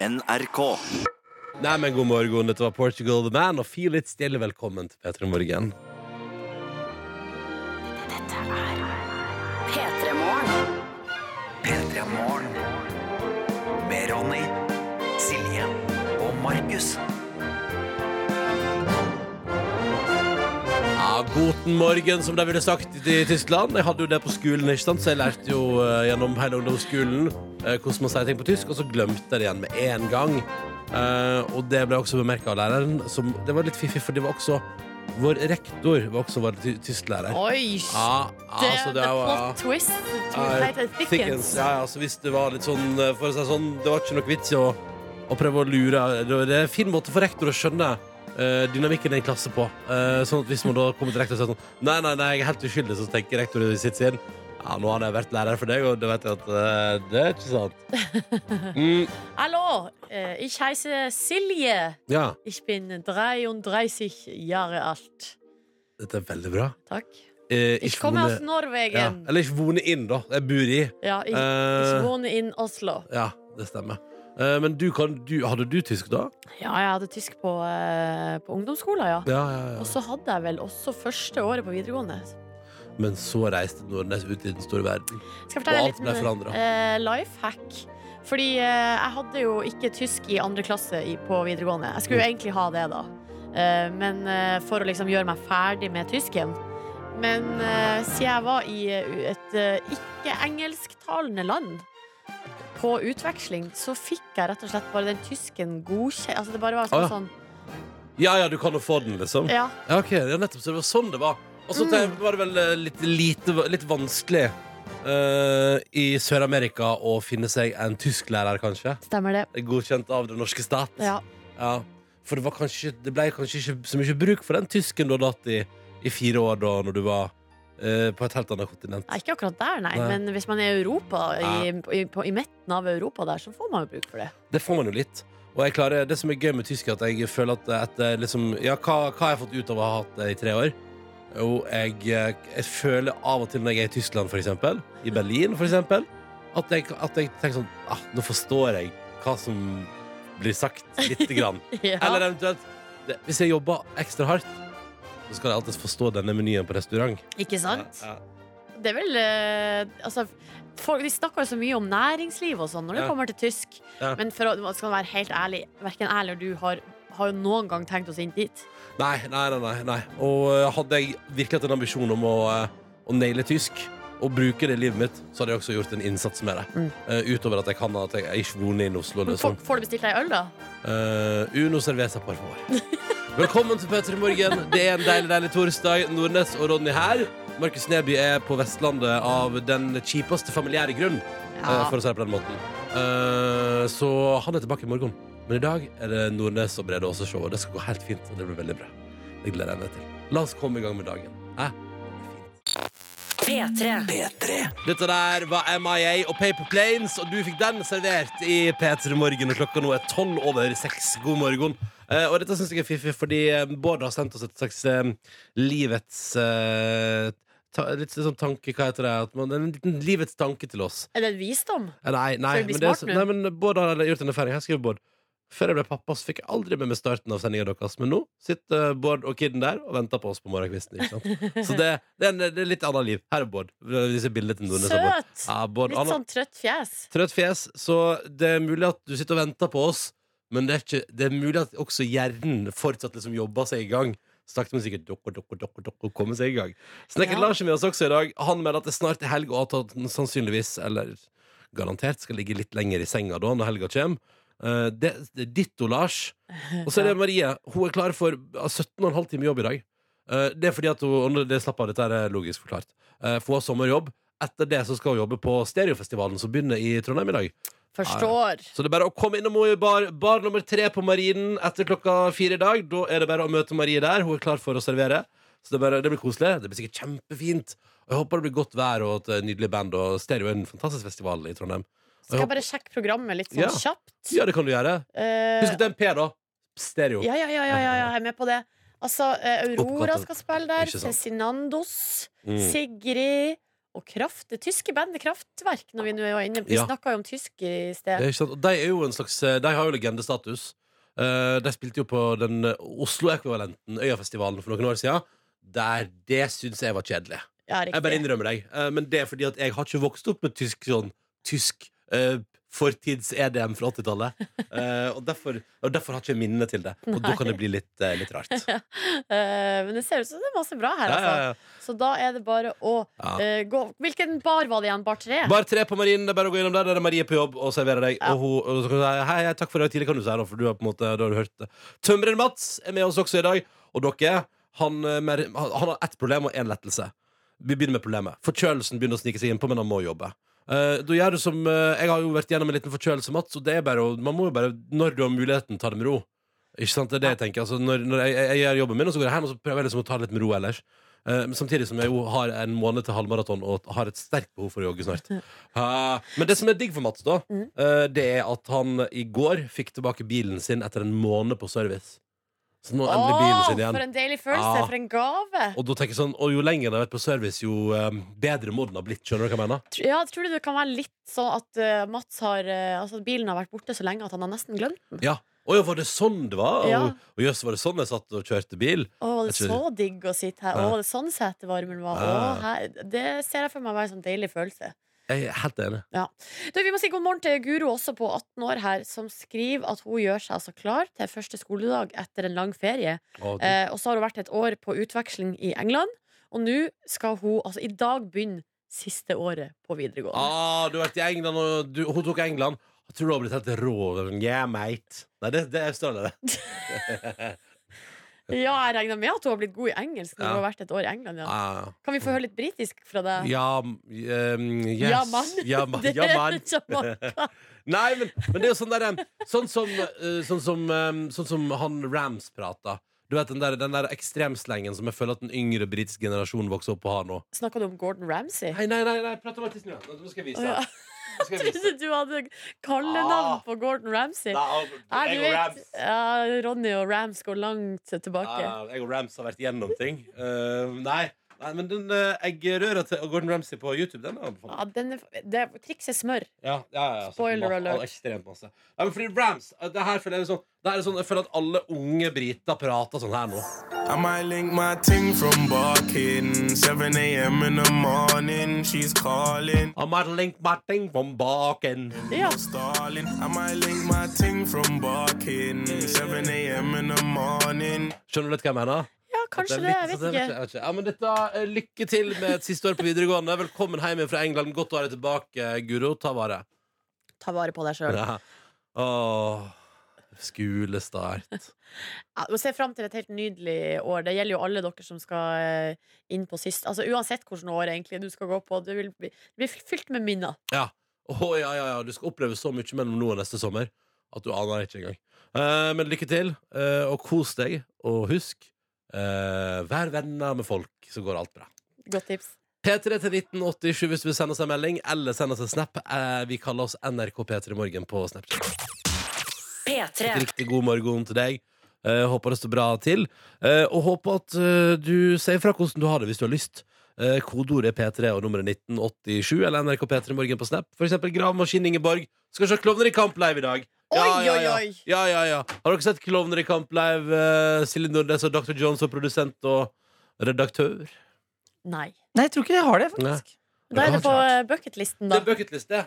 NRK. Nei, men god morgen. Dette var Portugal The Man og Feel It Stille. Velkommen til P3 Morgen. P3 Morgen. P3 Morgen. Med Ronny, Silje og Markus. Guten morgen, som de ville sagt i Tyskland. Jeg hadde jo det på skolen, ikke sant? så jeg lærte jo eh, gjennom hele ungdomsskolen eh, hvordan man sier ting på tysk, og så glemte jeg det igjen med en gang. Eh, og det ble også bemerka av læreren. Som, det var litt fiffig, for det var også vår rektor var også vår ty tysklærer. Oi! Ja, Det, altså, det var- plot twist Ja, thickens. Ja, ja, så hvis det var litt sånn eh, For å si det sånn, det var ikke noe vits i å, å prøve å lure Det det er en fin måte for rektor å skjønne eh, dynamikken i en klasse på. Uh, sånn at hvis man da kommer til rektor og sier sånn Nei, nei, nei, jeg er helt uskyldig, så tenker rektor i sitt sinn Ja, nå hadde jeg vært lærer for deg, og da vet jeg at uh, det er ikke sant. Mm, Hallo, ich heiße Silje. ja, Ich bin 33 Jahre alt. dette er veldig bra. Takk. Eh, Ich komme aus Norwegen. ja, Eller ikke vone inn, da. Jeg bor i. Ja, ich, Eh, ich wohne in Oslo. ja, det stemmer. Eh, men du kan, du, hadde du tysk da? Ja, jeg hadde tysk på, eh, på ungdomsskolen, ja. Ja, ja, ja. Og så hadde jeg vel også første året på videregående. Men så reiste Nordnes ut i den store verden. Skal jeg Og fortelle alt ble uh, life hack? Fordi eh, jeg hadde jo ikke tysk i andre klasse i, på videregående. Jeg skulle jo Mm. egentlig ha det, da. Eh, men eh, for å liksom gjøre meg ferdig med tysken. Men uh, siden jeg var i et uh, ikke-engelsktalende land på utveksling, så fikk jeg rett og slett bare den tysken godkjent. Altså, det bare var sånn, ah, ja. sånn Ja, ja, du kan jo få den, liksom. ja. Ja, ok, ja, nettopp, så det var sånn det var. Og så Mm. var det vel eh, litt, lite, litt vanskelig uh, i Sør-Amerika å finne seg en tysklærer, kanskje. Stemmer det. Godkjent av den norske stat. Ja. Ja, For det, var kanskje, det ble kanskje ikke så mye bruk for den tysken du hadde hatt i, i fire år da når du var på et helt annet kontinent. Nei, ikke akkurat der, nei. Nei. Men hvis man er i Europa, i, i, på, i midten av Europa der, så får man jo bruk for det. Det får man jo litt. Og jeg klarer, det som er gøy med tysk, er at jeg føler at etter liksom Ja, hva, hva har jeg fått ut av å ha hatt det i tre år? Jo, jeg, eh, jeg føler av og til når jeg er i Tyskland, for eksempel, i Berlin, for eksempel, at jeg, at jeg tenker sånn ah, Nå forstår jeg hva som blir sagt, lite grann. Ja. Eller eventuelt det, Hvis jeg jobber ekstra hardt, så skal jeg alltid forstå denne menyen på restaurant. Ikke sant? Ja, ja. Det er vel eh, Altså, folk, de snakker jo så mye om næringsliv og sånn når det Ja. kommer til tysk. Ja. Men for å skal være helt ærlig, verken jeg eller du har, har jo noen gang tenkt oss inn dit. Nei, nei, nei, nei, nei. Og eh, hadde jeg virkelig hatt en ambisjon om å, eh, å naile tysk og bruke det i livet mitt, så hadde jeg også gjort en innsats med det. Mm. Eh, utover at jeg kan at jeg er ikke bor i Oslo. Men Liksom. får, får du bestilt deg øl, da? Eh, uno cerveza por favor. Velkommen til P3 Morgen. Det er en deilig, deilig torsdag. Nordnes og Ronny her. Markus Neby er på Vestlandet av den kjipeste familiære grunn, eh, for å si det på den måten. Eh, så han er tilbake i morgen. Men i dag er det Nordnes og Brede Aase show, og det skal gå helt fint. Og det blir veldig bra. Det gleder jeg meg til. La oss komme i gang med dagen. Hæ? P3. P3. Dette der var MIA og Paper Planes, og du fikk den servert i P3 Morgen. Og klokka nå er tolv over seks. God morgen. Eh, og dette syns jeg er fiffig, fordi eh, Bård har sendt oss et slags uh, livets uh, ta, Litt sånn tanke, hva heter det? At man, en liten livets tanke til oss. Er det en visdom? Nei, nei, men, det er, nei, men Bård har gjort en erfaring. Her skriver Bård. Før jeg ble pappa, så fikk jeg aldri med meg starten av sendinga deres. Men nå sitter Bård og kiden der og venter på oss på morgenkvisten. Så det, det, er en, det er litt annet liv. Her er Bård. Søt! Ja, Bård, Litt sånn trøtt fjes. trøtt fjes, så det er mulig at du sitter og venter på oss, men det er, ikke, det er mulig at også hjernen fortsatt liksom jobber seg i gang. Sakte, men sikkert dokker, dokker, dokker, dokker, kommer seg i gang. Snekker Ja. Lars er med oss også i dag. Han melder at det snart er helg, og at han sannsynligvis, eller garantert, skal ligge litt lenger i senga da når helga kommer. Eh, det, det ditto Lars. Og så er det Marie. Hun er klar for 17,5 timer jobb i dag. Eh, det er fordi at hun, det slapp av, dette er logisk forklart. Få for hun har sommerjobb. Etter det så skal hun jobbe på Stereofestivalen som begynner i Trondheim i dag. Forstår. Så det er bare å komme innom henne i bar, bar nummer tre på Marinen etter klokka fire i dag. Da er det bare å møte Marie der. Hun er klar for å servere. Så det, bare, det blir koselig. Det blir sikkert kjempefint. Og jeg håper det blir godt vær og et nydelig band. Og Stereo er en fantastisk festival i Trondheim. Skal jeg bare sjekke programmet litt sånn Ja. kjapt? ja, det kan du gjøre. Uh, Husk at det en P, da. Stereo. ja, ja, ja, ja, ja, ja, jeg er med på det. Altså, eh, Aurora Oppkalt- skal spille der. Cezinandos. Mm. Sigrid. Og Kraft. Det tyske bandet Kraftverk, når vi nå er inne Vi Ja. snakka jo om tysk i Det er sted. ikke sant? Og de er jo en slags eh, De har jo legendestatus. Eh, de spilte jo på den Oslo-ekvivalenten, Øyafestivalen, for noen år siden. Der det syns jeg var kjedelig. Ja, Jeg bare riktig. innrømmer deg. Eh, men det er fordi at jeg har ikke vokst opp med tysk sånn tysk eh, fortids-EDM fra 80-tallet. Eh, og, derfor, og derfor har jeg ikke minne til det. Og da kan det bli litt, eh, litt rart. Eh, men det ser ut som det er masse bra her, Ja, altså. ja, ja. Så da er det bare å Ja. eh, gå Hvilken bar var det igjen? Bar tre? Bare tre på Marinen. Det er bare å gå innom der. Der er Marie på jobb og serverer deg. Ja. Og, hun, og så kan du si hei, hei, takk for i dag tidlig, kan du si, da, for du har på en måte, da har du hørt det. Tømreren Mats er med oss også i dag. Og dere, han, eh, mer, han han har ett problem og én lettelse. Vi begynner med problemet. Forkjølelsen begynner å snike seg innpå, men han må jobbe. Eh, da gjør du som uh, Jeg har jo vært gjennom en liten forkjølelse, Mats, og det er bare å Man må jo bare, når du har muligheten, ta det med ro. Ikke sant? Det er det jeg tenker. Altså, når, når jeg, jeg, jeg gjør jobben min, og så går jeg hjem og så prøver jeg liksom å ta det litt med ro ellers. Uh, samtidig som jeg jo har en måned til halvmaraton og har et sterkt behov for å jogge snart. Uh, men det som er digg for Mats, da, eh, det er at han i går fikk tilbake bilen sin etter en måned på service. Så nå er endelig bilen sin igjen. for en deilig følelse! Ja. For en gave! Og da tenker jeg sånn, og jo lenger den har vært på service, jo um, bedre må den ha blitt. Skjønner du hva jeg mener? Tr- Ja, tror du det kan være litt sånn at uh, Mats har uh, Altså at bilen har vært borte så lenge at han har nesten glemt den? Ja. Å ja, var det sånn det var? Ja. Og, og jøss, var det sånn jeg satt og kjørte bil? Å, det Jeg tror- så digg å sitte her? Å, Ja. det sånn setevarmen var? Å, Ja. her, det ser jeg for meg være en sånn deilig følelse. Jeg er helt enig. Du, vi må si god morgen til Guro også på 18 år her, som skriver at hun gjør seg altså klar til første skoledag etter en lang ferie. Å, du- Eh, og så har hun vært et år på utveksling i England, og nå skal hun altså i dag begynne siste året på videregående. Ah, du har vært i England, og du, hun tok England. Jeg tror du har blitt helt rå. Yeah, mate. Nei, det, det står det. Ja, jeg regner med at hun har blitt god i engelsk når Ja. hun har vært et år i England. Ja. Ah. Kan vi få høre litt britisk fra deg? Ja, um, yes. Ja, mann. Ja, man. Det Ja, er. Jamaica. Nei, men, men det er jo sånn der um, Sånn som, uh, sånn som, sånn som han Rams prater. Du vet den der, den der ekstremslengen som jeg føler at den yngre britiske generasjonen vokser opp og har nå. Snakker du om Gordon Ramsay? Nei, nei, nei, nei prat om artisten. Nå skal jeg vise Oh, ja. Jeg Trodde du hadde kallenavn Ah. på Gordon Ramsay. Nei, du vet, ja, Ronny og Rams går langt tilbake. Ja, jeg og Rams har vært gjennom ting. Uh, nei, nei, men den uh, eggerøra til Gordon Ramsay på YouTube, den er anbefalt. Ja, den er, det, triks er smør. Ja, ja, ja, ja, så Spoiler ma- alert. Ekstremt masse. Ja, men fordi Rams uh, det her føler jeg, er sånn, det her er sånn, jeg føler at alle unge briter prater sånn her nå. I might link my ting from barking. 7 a.m. in the morning, she's calling. I might link my thing from baken. Ja. Stalling. I might link my ting from barking. 7 a.m. in the morning. Skjønner du litt hva jeg mener? Kanskje er det. Jeg vet ikke. jeg vet ikke. Ja, men dette, uh, lykke til med et siste år på videregående. Velkommen hjem fra England. Godt å ha deg tilbake, Guro. Ta vare. Ta vare på deg sjøl. Ja. Åh, skolestart. Ja, Se fram til et helt nydelig år. Det gjelder jo alle dere som skal eh, inn på sist. Altså Uansett hvilket år egentlig du skal gå på. Det vil bli, det blir fylt med minner. Ja. Åh, ja, ja, ja. Du skal oppleve så mye mellom nå og neste sommer at du aner ikke engang. Uh, men lykke til, uh, og kos deg. Og husk, eh, vær venner med folk, så går alt bra. Godt tips. P3 til 1987 hvis du vil sende oss en melding, eller sende oss en snap. Eh, vi kaller oss NRK P3 Morgen på Snapchat. P3. Riktig god morgen til deg. Eh, håper det står bra til. Eh, og håper at eh, du sier fra hvordan du har det hvis du har lyst. Uh, Kodeordet er P3 og nummeret 1987 eller NRK P3 Morgen på Snap. For eksempel Gravemaskin Ingeborg. Skal se Klovner i kamp live i dag. Oi, ja, ja. oi, oi. Ja, ja, ja. Har dere sett Klovner i kamp live? Uh, Silje Nordnes og Dr. Jones og produsent og redaktør. Nei. Nei, jeg tror ikke jeg har det, faktisk. Da er det på bucketlisten, da. Det er bucketlist, det.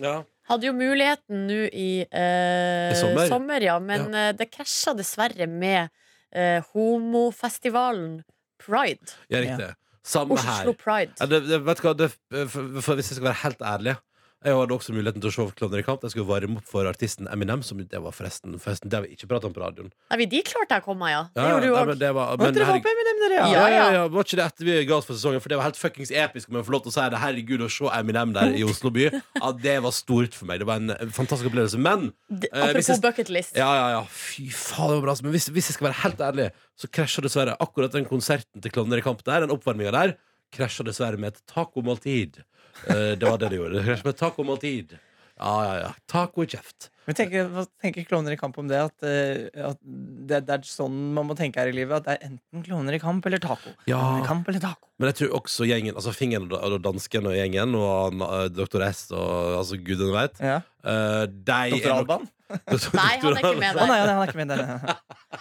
Ja. Hadde jo muligheten nå i, uh, I sommer. ja. Men eh, det krasja dessverre med eh, homofestivalen Pride. ja, riktig. Samme her. Oslo Pride. Ja, det, det, vet du hva, det, for, for Hvis jeg skal være helt ærlig Jeg hadde også muligheten til å se Klovner i kamp. Jeg skulle varme opp for artisten Eminem. Som det var forresten, forresten Det har vi ikke pratet om på radioen. Nei, vi- de klarte jeg å komme, ja. Det Ja, gjorde du òg. men det var, Men dere herregud- Eminem, dere, ja, ja. ja, ja. Var ikke det etter vi ga oss for sesongen? For det var helt fuckings episk om jeg får lov til å si det. Herregud, å se Eminem der i Oslo by. Ja, det var stort for meg. Det var en fantastisk opplevelse. Men Eh, Apropos jeg- bucketlist. ja, ja, ja, fy faen, det var bra. Men hvis, hvis jeg skal være helt ærlig, så krasja dessverre akkurat den konserten til Klovner i kamp der, den oppvarminga der, krasja dessverre med et tacomåltid. Eh, det var det det gjorde. Det et tacomåltid. Ja, ja, ja. Taco i kjeft. Men tenker, hva tenker Klovner i kamp om det? At, eh, at det, det er sånn man må tenke her i livet. At det er enten Klovner i kamp eller taco. Ja. Klovner i kamp eller taco. Men jeg tror også gjengen, altså Fingeren og og dansken og gjengen, og han, eh, Dr. S og altså gudene veit Ja. uh, Dr. Alban? Nei, han er ikke med Å nei, nei, han er ikke med der.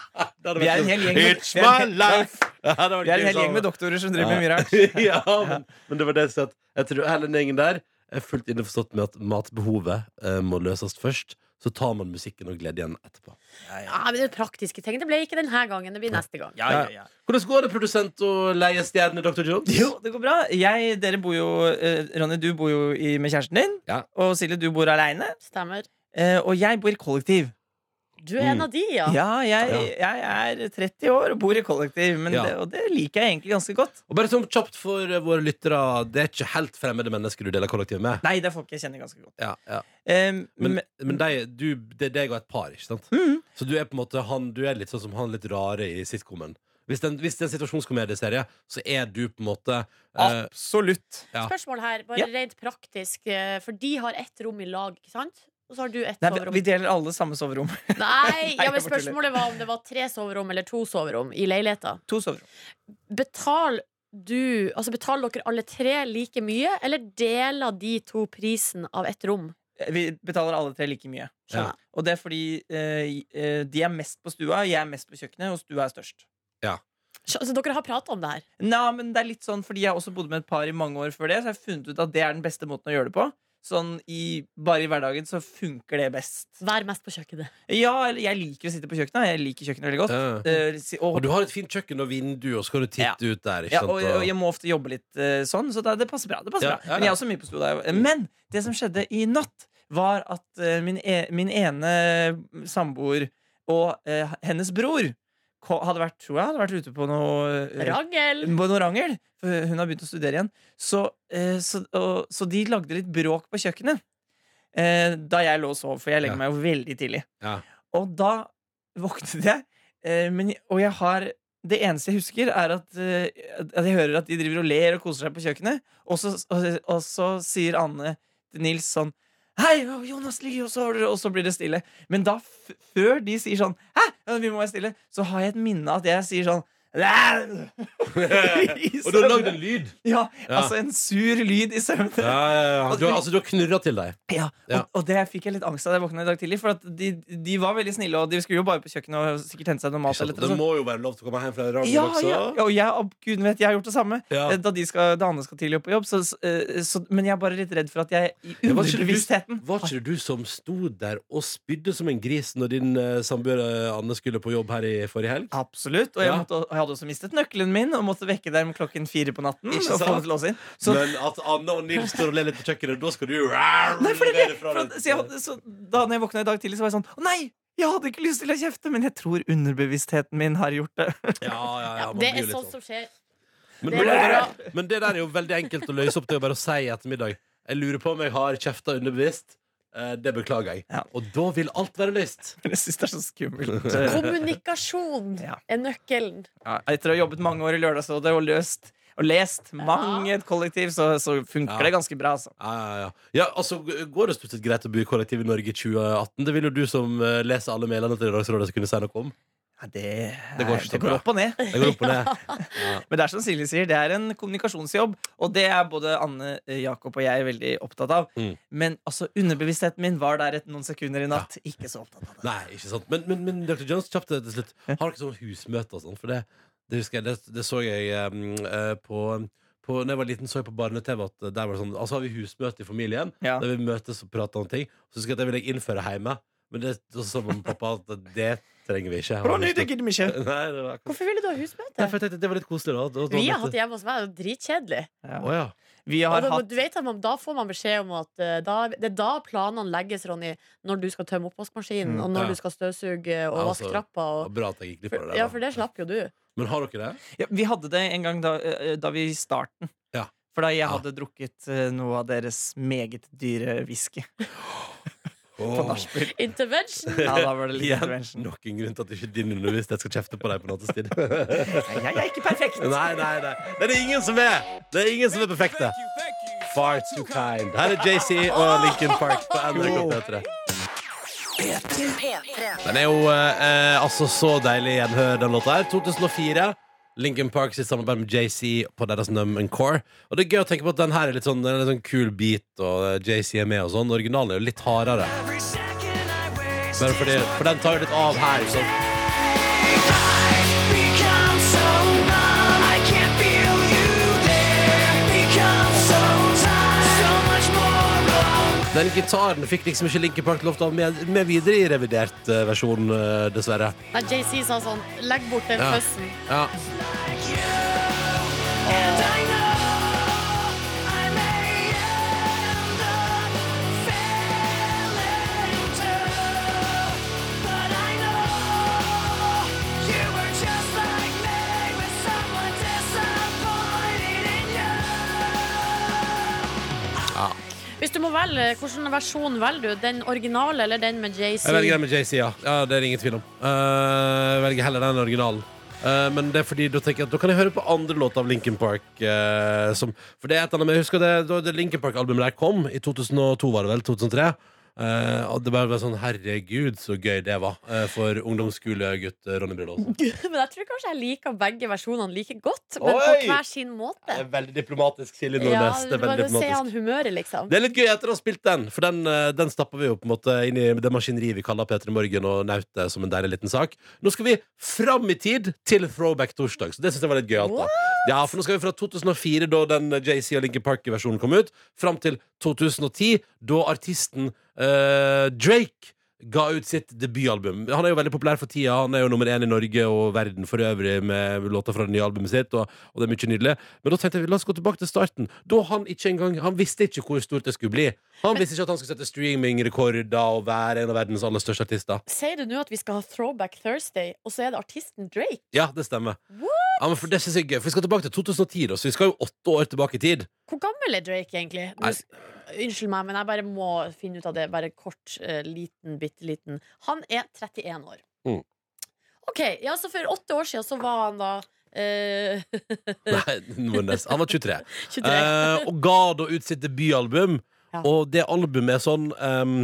Vi er en hel gjeng med- It's er my life! Ja, det var Vi er en gøy hel gjeng sammen. med doktorer som driver med mye rart. ja, men, men det var det jeg sa at Jeg tror hele den gjengen der er fullt innforstått med at matbehovet eh, må løses først. Så tar man musikken og gleden etterpå. Ja, men det er praktiske ting. Det ble ikke denne gangen, det blir neste gang. Ja, ja, ja. Hvordan går det, produsent og leiestjerne Dr. Jones? Jo, det går bra. Jeg, dere bor jo eh, Ronny, du bor jo i, med kjæresten din. Ja. Og Silje, du bor aleine. Stemmer. Eh, og jeg bor i kollektiv. Du er en av de, ja. Ja, jeg, jeg er 30 år og bor i kollektiv, men Ja. det, og det liker jeg egentlig ganske godt. Og bare sånn kjapt for eh, våre lyttere, det er ikke helt fremmede mennesker du deler kollektiv med. Nei, det er folk jeg kjenner ganske godt. Ja, ja. Um, Men, men, men de, du, det er deg og et par, ikke sant? Mhm. Så du er på en måte han, du er litt sånn som han litt rare i sitcomen. Hvis det er en- hvis det er en situasjonskomedieserie, så er du på en måte eh, absolutt. ja. Spørsmål her, bare Ja. rent praktisk. eh, For de har ett rom i lag, ikke sant? Og så har du ett Nei, vi, soverom. vi deler alle samme soverom. Nei, ja, men spørsmålet var om det var tre soverom eller to soverom i leiligheta. To soverom. Betal du, altså Betaler dere alle tre like mye, eller deler de to prisen av ett rom? Eh, Vi betaler alle tre like mye. Ja. Og det er fordi eh, eh, de er mest på stua, jeg er mest på kjøkkenet, og stua er størst. Så så dere har prata om det her? Nei, men det er litt sånn Fordi jeg har også bodd med et par i mange år før det, så jeg har funnet ut at det er den beste måten å gjøre det på. Sånn i, Bare i hverdagen så funker det best. Vær mest på kjøkkenet. Ja, jeg liker å sitte på kjøkkenet. Jeg liker kjøkkenet veldig godt. Ja. Uh, og, Og du har et fint kjøkken og vindu, og så kan du titte ut der. Ikke ja, sant? og, og jeg må ofte jobbe litt uh, sånn, så det, det passer bra. Det passer Ja, bra. ja, Men jeg er også mye på stua. der. Men det som skjedde i natt, var at uh, min, e min ene samboer og eh, hennes bror hadde vært, tror jeg, hadde vært ute på noe eh, Rangel! på noe rangel. For hun har begynt å studere igjen. Så, eh, så, og, så de lagde litt bråk på kjøkkenet eh, da jeg lå og sov, for jeg legger Ja. meg jo veldig tidlig. Ja. Og da våknet jeg, eh, men, og jeg har det eneste jeg husker, er at, at jeg hører at de driver og ler og koser seg på kjøkkenet. Og så, og, og så sier Anne til Nils sånn Hei, Jonas ligger og så blir det stille. Men da, før de sier sånn Hæ, vi må være stille, så har jeg et minne at jeg sier sånn og du har lagd en lyd! Ja, altså en sur lyd i søvne. Ja, ja, ja. Du, har- altså, du har knurra til deg. Ja, Ja. Og, og det fikk jeg litt angst av da jeg våkna i dag tidlig. For at de, de var veldig snille, og de skulle jo bare på kjøkkenet og sikkert hente seg noe mat. Eller Det noe sånt. må jo være lov til å komme hjem fra en Ja, også. ja, ja, og jeg, og gud vet, jeg har gjort det samme. Ja. Eh, Da, de skal, da Anne skal tidlig opp på jobb. Så, eh, så, men jeg er bare litt redd for at jeg i Ja, var ikke det du- underbevisstheten Var ikke det du som sto der og spydde som en gris når din uh, samboer eh, Anne skulle på jobb her i forrige helg? Absolutt. Og jeg, Ja. måtte, og jeg hadde også mistet nøkkelen min og måtte vekke dem klokken fire på natten. Ikke Og få sant? meg til å låse inn. Så, Men at Anne og Nils står og ler litt på kjøkkenet, da skal du nei, for det, levere fra for deg. så jeg så, da når jeg våkna i dag tidlig, så var jeg sånn Å nei! Jeg hadde ikke lyst til å kjefte, men jeg tror underbevisstheten min har gjort det. Ja, ja, ja, Det er sånt sånn som skjer. Men, det men det der er jo veldig enkelt å løse opp til å bare si i ettermiddag. Jeg lurer på om jeg har kjefta underbevisst. Eh, det beklager jeg. Ja. Og da vil alt være løst. Men jeg syns det er så skummelt. Kommunikasjon Ja. er nøkkelen. Ja, etter å ha jobbet mange år i Lørdagsrådet og løst og lest mange et kollektiv, så, så funker Ja. det ganske bra. Altså. Ja, ja, ja. ja, altså Går det stort sett greit å bo i kollektiv i Norge i 2018? Det vil jo du som eh, leser alle mailene til Lørdagsrådet, kunne si noe om. Ja, det, Det går det går opp og ned. Det går opp og ned. Ja. Men det er som Silje sier, det er en kommunikasjonsjobb. Og det er både Anne, eh, Jakob og jeg veldig opptatt av. Mm. Men altså, underbevisstheten min var der et noen sekunder i natt. Ikke så opptatt av det. Nei, ikke sant. Men, men, men Dr. Jones, kjapt til slutt. Har dere sånn husmøte og sånn? For det, det husker jeg, det, det så jeg um, uh, på på, når jeg var liten, så jeg på barne-TV at der var det sånn Altså har vi husmøte i familien, Ja. der vi møtes og prater om ting. Så husker jeg at det vil jeg innføre hjemme. Men det så sa mamma og pappa at det trenger vi ikke. Ronny, det gidder vi ikke. Nei, det var akkurat Hvorfor ville du ha Nei, husmøte? for jeg tenkte det var litt koselig, da. da, da Vi har hatt det hjemme hos meg, det er jo dritkjedelig. Å ja. Vi Og har da, hatt du vet at man, Da får man beskjed om at eh, da, det er da planene legges, Ronny, når du skal tømme oppvaskmaskinen, Mm, og når ja. du skal støvsuge og Ja, vaske altså, trappa. Det var Og, Bra at jeg gikk glipp av for, det. ja, da. for det slapp jo du. Men har dere det? ja, Vi hadde det en gang da, eh, da vi i starten. Ja. For da jeg Ja. hadde drukket eh, noe av deres meget dyre whisky på nachspiel. Intervention! Ja, da var det litt intervention. nok en grunn til at ikke din underbevissthet skal kjefte på deg på nattestid. Nei, Jeg er ikke perfekt. Nei, nei, nei. Det er det ingen som er! Det er ingen som er perfekte. far too kind. Her er JC og Lincoln Park på NRK P3. Den er jo eh, altså så deilig gjenhør, den låta her. 2004. Lincoln Park sitt samarbeid med JC på deres Numb and Core. Og det er gøy å tenke på at den her er litt sånn, den er litt sånn kul beat, og eh, JC er med og sånn. Originalen er jo litt hardere. Bare fordi, for den tar jo litt av her. Ikke Den gitaren fikk liksom ikke Linkin Park lov til å ha med, med videre i revidert eh, versjon, eh, dessverre. Nei, JC sa sånn Legg bort den Ja. føssen. Ja. Hvis du må velge, hvilken versjon velger du? Den originale eller den med JC? Jeg velger den med JC, ja. ja. Det er det ingen tvil om. Eh, jeg velger heller den originalen. Uh, men det er fordi da tenker at da kan jeg høre på andre låter av Linkin Park. Uh, som, for det er et annet jeg husker det, det Linkin Park-albumet der kom, i 2002 var det vel, 2003. eh, og det bare var sånn Herregud, så gøy det var uh, for ungdomsskolegutt Ronny Aase. Men jeg tror kanskje jeg liker begge versjonene like godt, men Oi! på hver sin måte. Det er veldig diplomatisk, Silje Ja, Nordnes. det er veldig se diplomatisk. han humøret, liksom. Det er litt gøy etter å ha spilt den, for den, eh, den stapper vi jo på en måte inn i det maskineriet vi kaller P3 Morgen og Naute som en deilig liten sak. Nå skal vi fram i tid til Throwback torsdag, så det syns jeg var litt gøyalt. Ja, for nå skal vi fra 2004, da den JC og Linkin Park-versjonen kom ut, fram til 2010, da artisten eh, Drake ga ut sitt debutalbum. Han er jo veldig populær for tida. Han er jo nummer én i Norge og verden for øvrig med låter fra det nye albumet sitt. Og, og det er mye nydelig Men da tenkte jeg, la oss gå tilbake til starten. Da Han ikke engang Han visste ikke hvor stort det skulle bli. Han visste ikke at han skulle sette streamingrekorder og være en av verdens aller største artister. Sier du nå at vi skal ha Throwback Thursday, og så er det artisten Drake? Ja, det stemmer. Ja, men for det synes jeg gøy For Vi skal tilbake til 2010, da, så vi skal jo åtte år tilbake i tid. Hvor gammel er Drake egentlig? Nei. Unnskyld meg, men jeg bare må finne ut av det. Bare kort, eh, liten, bitte liten. Han er 31 år. Mm. OK, ja, så for åtte år siden så var han da eh, Nei, Nordnes. Han var 23. 23. Uh, og ga da ut sitt debutalbum. Og det albumet er sånn um,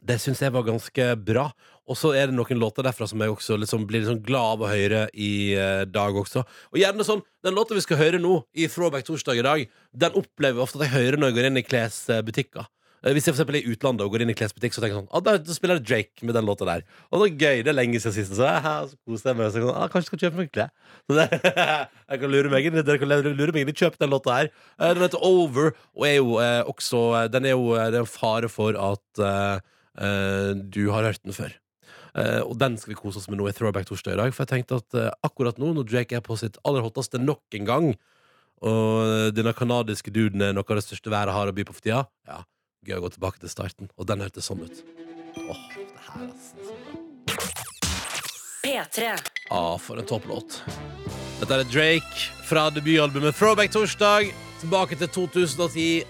Det syns jeg var ganske bra. Og så er det noen låter derfra som jeg også liksom blir sånn glad av å høre i eh, dag også. Og gjerne sånn Den låta vi skal høre nå, i Throwback torsdag i dag, den opplever jeg ofte at jeg hører når jeg går inn i klesbutikker. Eh, Hvis jeg for er i utlandet og går inn i klesbutikk, så tenker jeg sånn ah, da, spiller jeg Drake med den låta der. Og det er gøy. Det er lenge siden sist. Så, ah, så koser jeg meg. Så ah, kanskje jeg skal kjøpe meg klær. Jeg kan lure meg inn. Dere kan lure meg inn i kjøp den låta her. Eh, Den heter Over, og er jo eh, også Den er jo eh, det er en fare for at eh, eh, du har hørt den før. Eh, og den skal vi kose oss med nå i Throwback torsdag i dag. For jeg tenkte at eh, akkurat nå, når Drake er på sitt aller hotteste nok en gang, og denne kanadiske duden er noe av det største været har å by på for tida, ja, gøy å gå tilbake til starten. Og den hørtes sånn ut. Åh, det her, er altså. P3. Ah, for en topplåt. Dette er Drake fra debutalbumet Throwback Torsdag. Tilbake til 2010.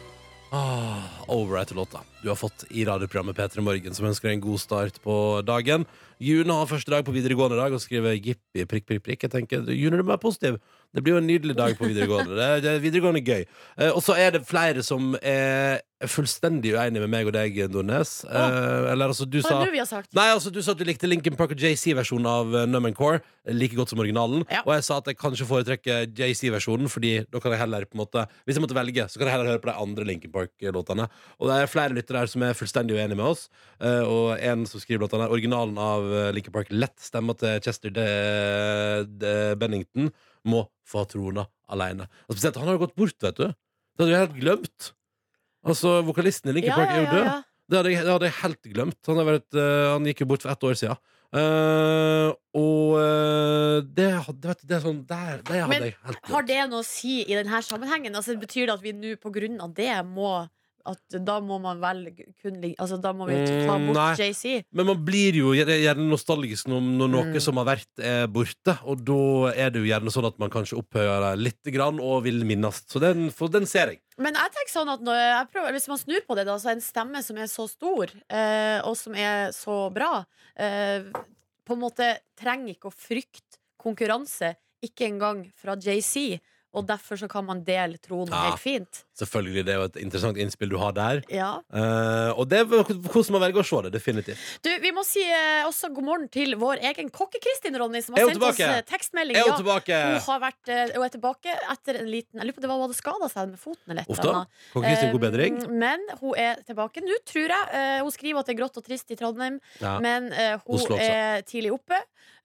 Ah, over etter låta du har fått i radioprogrammet P3 Morgen, som ønsker deg en god start på dagen. June har første dag på videregående dag og skriver jippi, prikk, prikk, prikk. Jeg tenker, June, du er positiv. Det blir jo en nydelig dag på videregående. Det er, det er videregående gøy. Eh, og så er det flere som er fullstendig uenig med meg og deg, Nordnes. Eh, eller altså, du Hva sa er det vi har sagt? Nei, altså Du sa at du likte Linkin Park og JC-versjonen av uh, Numb Core like godt som originalen. Ja. Og jeg sa at jeg kanskje foretrekker JC-versjonen, Fordi da kan jeg heller på en måte Hvis jeg måtte velge, så kan jeg heller høre på de andre Linkin Park-låtene. Og det er flere lyttere her som er fullstendig uenige med oss. Eh, og en som skriver låtene Originalen av uh, Linkin Park lett stemmer til Chester de, de Bennington må få trona alene. Og spesielt, han har jo gått bort, vet du. Det hadde jeg helt glemt. Altså, Vokalisten i Linkin Park er jo død. Det hadde, jeg, det hadde jeg helt glemt. Han, har vært, uh, han gikk jo bort for ett år siden. Uh, og uh, det, hadde- vet du, det er sånn Der, det hadde Men jeg helt Har det noe å si i denne sammenhengen? Altså, betyr det at vi nå på grunn av det må at da må man vel kun Altså da må vi ta Mm, bort. JC? Men man blir jo gjerne nostalgisk når, når noe Mm. som har vært, er borte. Og da er det jo gjerne sånn at man kanskje opphøyer det lite grann og vil minnes. Så den, den ser jeg. Men jeg tenker sånn at prøver, hvis man snur på det, da, så er en stemme som er så stor, eh, og som er så bra, eh, på en måte trenger ikke å frykte konkurranse, ikke engang fra JC. Og derfor så kan man dele tronen Ja. helt fint. Selvfølgelig, det er jo et interessant innspill du har der. Ja. Eh, og det er hvordan man velger å se det, definitivt. Du, vi må si eh, også god morgen til vår egen kokke-Kristin, Ronny, som Er har hun sendt oss tilbake? eh, tekstmelding. Er hun Ja, tilbake? Hun har vært, eh, hun er tilbake etter en liten Jeg lurer på det var hun hadde skada seg med foten. eller et Uff eller da. annet. Kong Kristin, god bedring. Eh, Men hun er tilbake nå, tror jeg. Eh, Hun skriver at det er grått og trist i Trondheim, Ja. men eh, hun også. er tidlig oppe.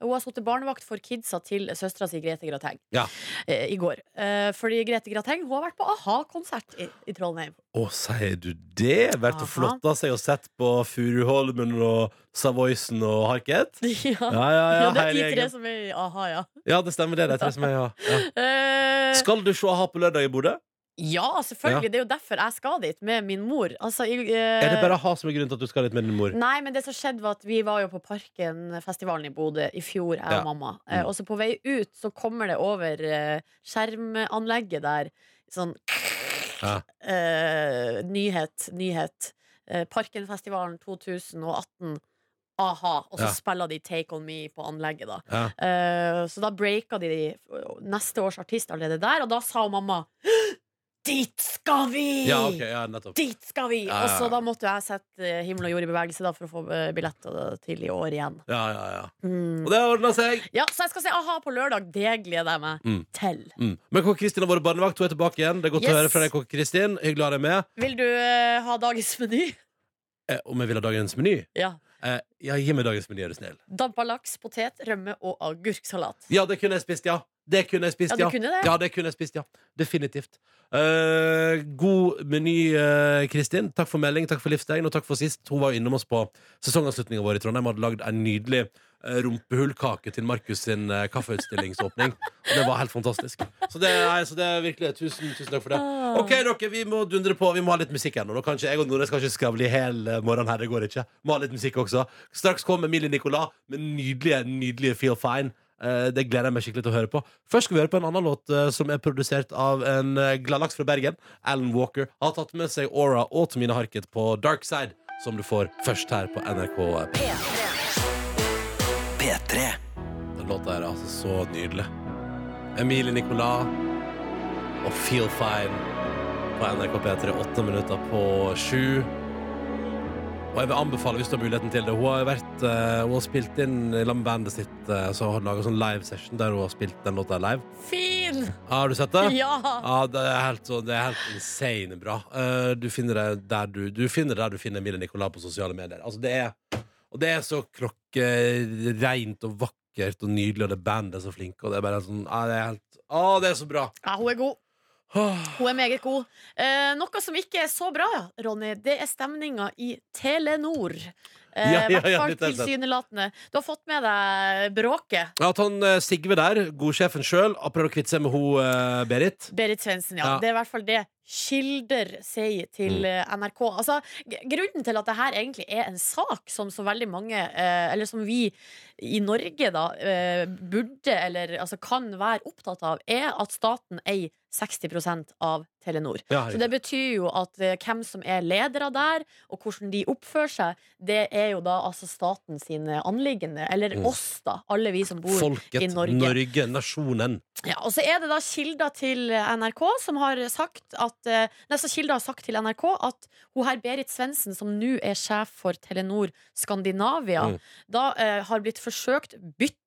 Hun har sittet barnevakt for kidsa til søstera si Grete Grateng Ja. eh, i går. Eh, Fordi Grete Grateng hun har vært på a-ha-konsert i, i Trollheim. Å, sier du det? Vært og Aha. flotta seg og sett på Furuholmen og Savoysen og Harket? Ja. Ja, ja, ja, det er de tre som er i a-ha, ja. Ja, det stemmer det. det er tre som er, ja. ja. Eh, Skal du se a-ha på lørdag i Bodø? Ja, selvfølgelig. Det er jo derfor jeg skal dit med min mor. Altså, i, Er det eh, bare å ha som er grunnen til at du skal dit med din mor? Nei, men det som skjedde var at vi var jo på Parken-festivalen i Bodø i fjor, jeg Ja. og mamma. Eh, Mm. og så på vei ut så kommer det over eh, skjermanlegget der sånn Ja. eh, Nyhet, nyhet. Eh, Parkenfestivalen 2018. A-ha. Og så Ja. spiller de Take On Me på anlegget, da. Ja. Eh, så da breaka de neste års artist allerede der, og da sa mamma Dit skal vi! Ja, ok, ja, nettopp. Dit skal vi! Ja, ja, Og så da måtte jeg sette eh, himmel og jord i bevegelse da, for å få eh, billetter til i år igjen. Ja, ja, ja. Mm. Og det ordna seg. Ja, Så jeg skal si a-ha på lørdag. Det gleder jeg meg Mm. til. Mm. Men Kokk Kristin har vært barnevakt, hun er tilbake igjen. Det er godt å høre fra deg, Kokk Kristin. Hyggelig å ha deg med. Vil du uh, ha dagens meny? Eh, om jeg vil ha dagens meny? Ja. Eh, ja, gi meg dagens meny, er du snill. Dampa laks, potet, rømme og agurksalat. Ja, det kunne jeg spist, ja. Det kunne jeg spist, Ja, ja. det? Ja, det kunne jeg spist, ja. Definitivt. Uh, god meny, uh, Kristin. Takk for melding, takk for livstegn, og takk for sist. Hun var jo innom oss på sesongavslutninga vår i Trondheim og hadde lagd en nydelig uh, rumpehullkake til Markus sin eh, kaffeutstillingsåpning. Og det var helt fantastisk. Så det, nei, så det er virkelig tusen, tusen takk for det. Ah. OK, dere, vi må dundre på. Vi må ha litt musikk ennå. jeg og Nordnes skal ikke skravle i hel eh, morgen her. Det går ikke. Må ha litt musikk også. Straks kommer Emilie Nicolas med nydelige, nydelige Feel Fine. Eh, Det gleder jeg meg skikkelig til å høre på. Først skal vi høre på en annen låt eh, som er produsert av en eh, gladlaks fra Bergen. Alan Walker har tatt med seg Aura og Tomine Harket på Dark Side, som du får først her på NRK. P3. Den låta er altså så nydelig. Emilie Nicolas og Feel Fine på NRK P3. Åtte minutter på sju. Og jeg vil anbefale, hvis du har muligheten til det Hun har, vært, uh, hun har spilt inn i med bandet sitt uh, Så har hun laget sånn live session der hun har spilt den låta live. Fin! Har du sett det? Ja! Ja, det er helt, så, det er helt insane bra. Uh, du, finner det der du, du finner det der du finner Emilie Nicolas på sosiale medier. Altså, det er, og det er så klokkereint og vakkert og nydelig, og det bandet er så flinke, og det er bare sånn ja, det er helt, Å, det er så bra! Ja, hun er god. Hun er meget god. Eh, noe som ikke er så bra, Ronny, det er stemninga i Telenor. Eh, Ja, ja, hvert fall tilsynelatende. Du har fått med deg bråket. At han eh, Sigve der, godsjefen sjøl, prøvd å kvitte seg med hun eh, Berit. Berit Svendsen, ja. Ja. Det er i hvert fall det kilder sier til Mm. eh, NRK. Altså, grunnen til at det her egentlig er en sak som så veldig mange, eh, eller som vi i Norge da, eh, burde, eller altså kan være opptatt av, er at staten eier 60% av Telenor. Ja, Så det betyr jo at hvem som er ledere der, og hvordan de oppfører seg, det er jo da altså staten sine anliggende. Eller Mm. oss, da. Alle vi som bor Folket, i Norge. Norge, nasjonen. Ja, og så er det da kilder til NRK som har sagt at eh, Nei, så kilder har sagt til NRK at hun her Berit Svendsen, som nå er sjef for Telenor Skandinavia, Mm. da uh, har blitt forsøkt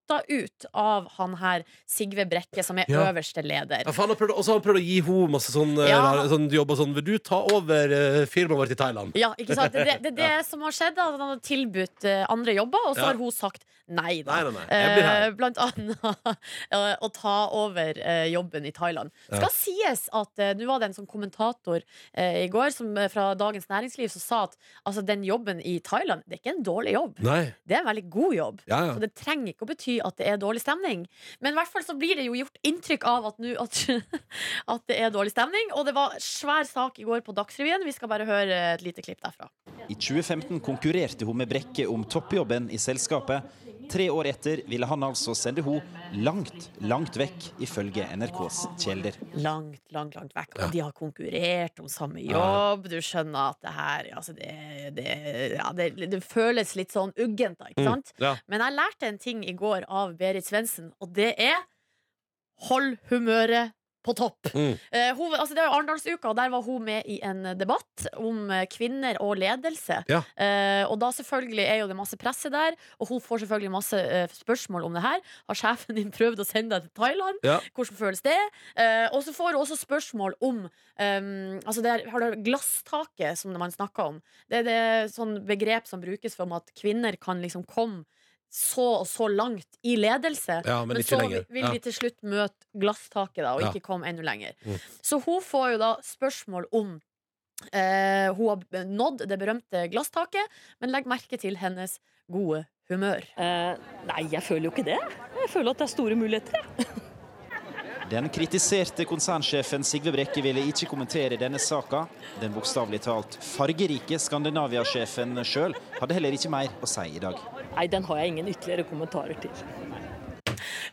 bytta ut av han her Sigve Brekke, som er Ja. øverste leder. Ja, han prøvde- Og så har han prøvd å gi henne masse sånn, eh, Ja. sånn jobb og sånn. Vil du ta over uh, firmaet vårt i Thailand? Ja, ikke sant? Det er det, det, er det som har skjedd. da. Han har tilbudt eh, andre jobber, og så Ja. har hun sagt nei. Da. Nei, nei, nei. Jeg blir her. Eh, Blant annet eh, å ta over eh, jobben i Thailand. Ja. Skal sies at eh, Nå var det en sånn kommentator eh, i går som, eh, fra Dagens Næringsliv som sa at altså, den jobben i Thailand Det er ikke en dårlig jobb. Nei. Det er en veldig god jobb. Ja, ja. Så det trenger ikke å bety at det er dårlig stemning. Men i hvert fall så blir det jo gjort inntrykk av at, nu, at, at det er dårlig stemning. Og det var svær sak i går på Dagsrevyen. Vi skal bare høre et lite klipp derfra. I 2015 konkurrerte hun med Brekke om toppjobben i selskapet. Tre år etter ville han altså sende henne langt, langt vekk, ifølge NRKs kjelder. Langt, langt, langt vekk. Og de har konkurrert om samme jobb. Du skjønner at det her altså det, det, ja, det, det føles litt sånn uggent, da. Ikke sant? Ja. Men jeg lærte en ting i går av Berit Svendsen, og det er hold humøret på topp. Mm. Eh, hun, altså det er jo Arendalsuka, og der var hun med i en debatt om eh, kvinner og ledelse. Ja. Uh, og da selvfølgelig er jo det masse presse der, og hun får selvfølgelig masse uh, spørsmål om det her. Har sjefen din prøvd å sende deg til Thailand? Ja. Hvordan føles det? Og så får hun også spørsmål om um, Altså det er, har det glasstaket som man snakker om. Det er det sånn begrep som brukes for om at kvinner kan liksom komme så og så langt i ledelse. Ja, men Men, så lenger. vil de til slutt møte glasstaket da, og Ja. ikke komme enda lenger. Mm. Så hun får jo da spørsmål om eh, hun har nådd det berømte glasstaket, men legg merke til hennes gode humør. Eh, nei, jeg føler jo ikke det. Jeg føler at det er store muligheter. Den kritiserte konsernsjefen Sigve Brekke ville ikke kommentere denne saka. Den bokstavelig talt fargerike Skandinavia-sjefen sjøl hadde heller ikke mer å si i dag. Nei, den har jeg ingen ytterligere kommentarer til.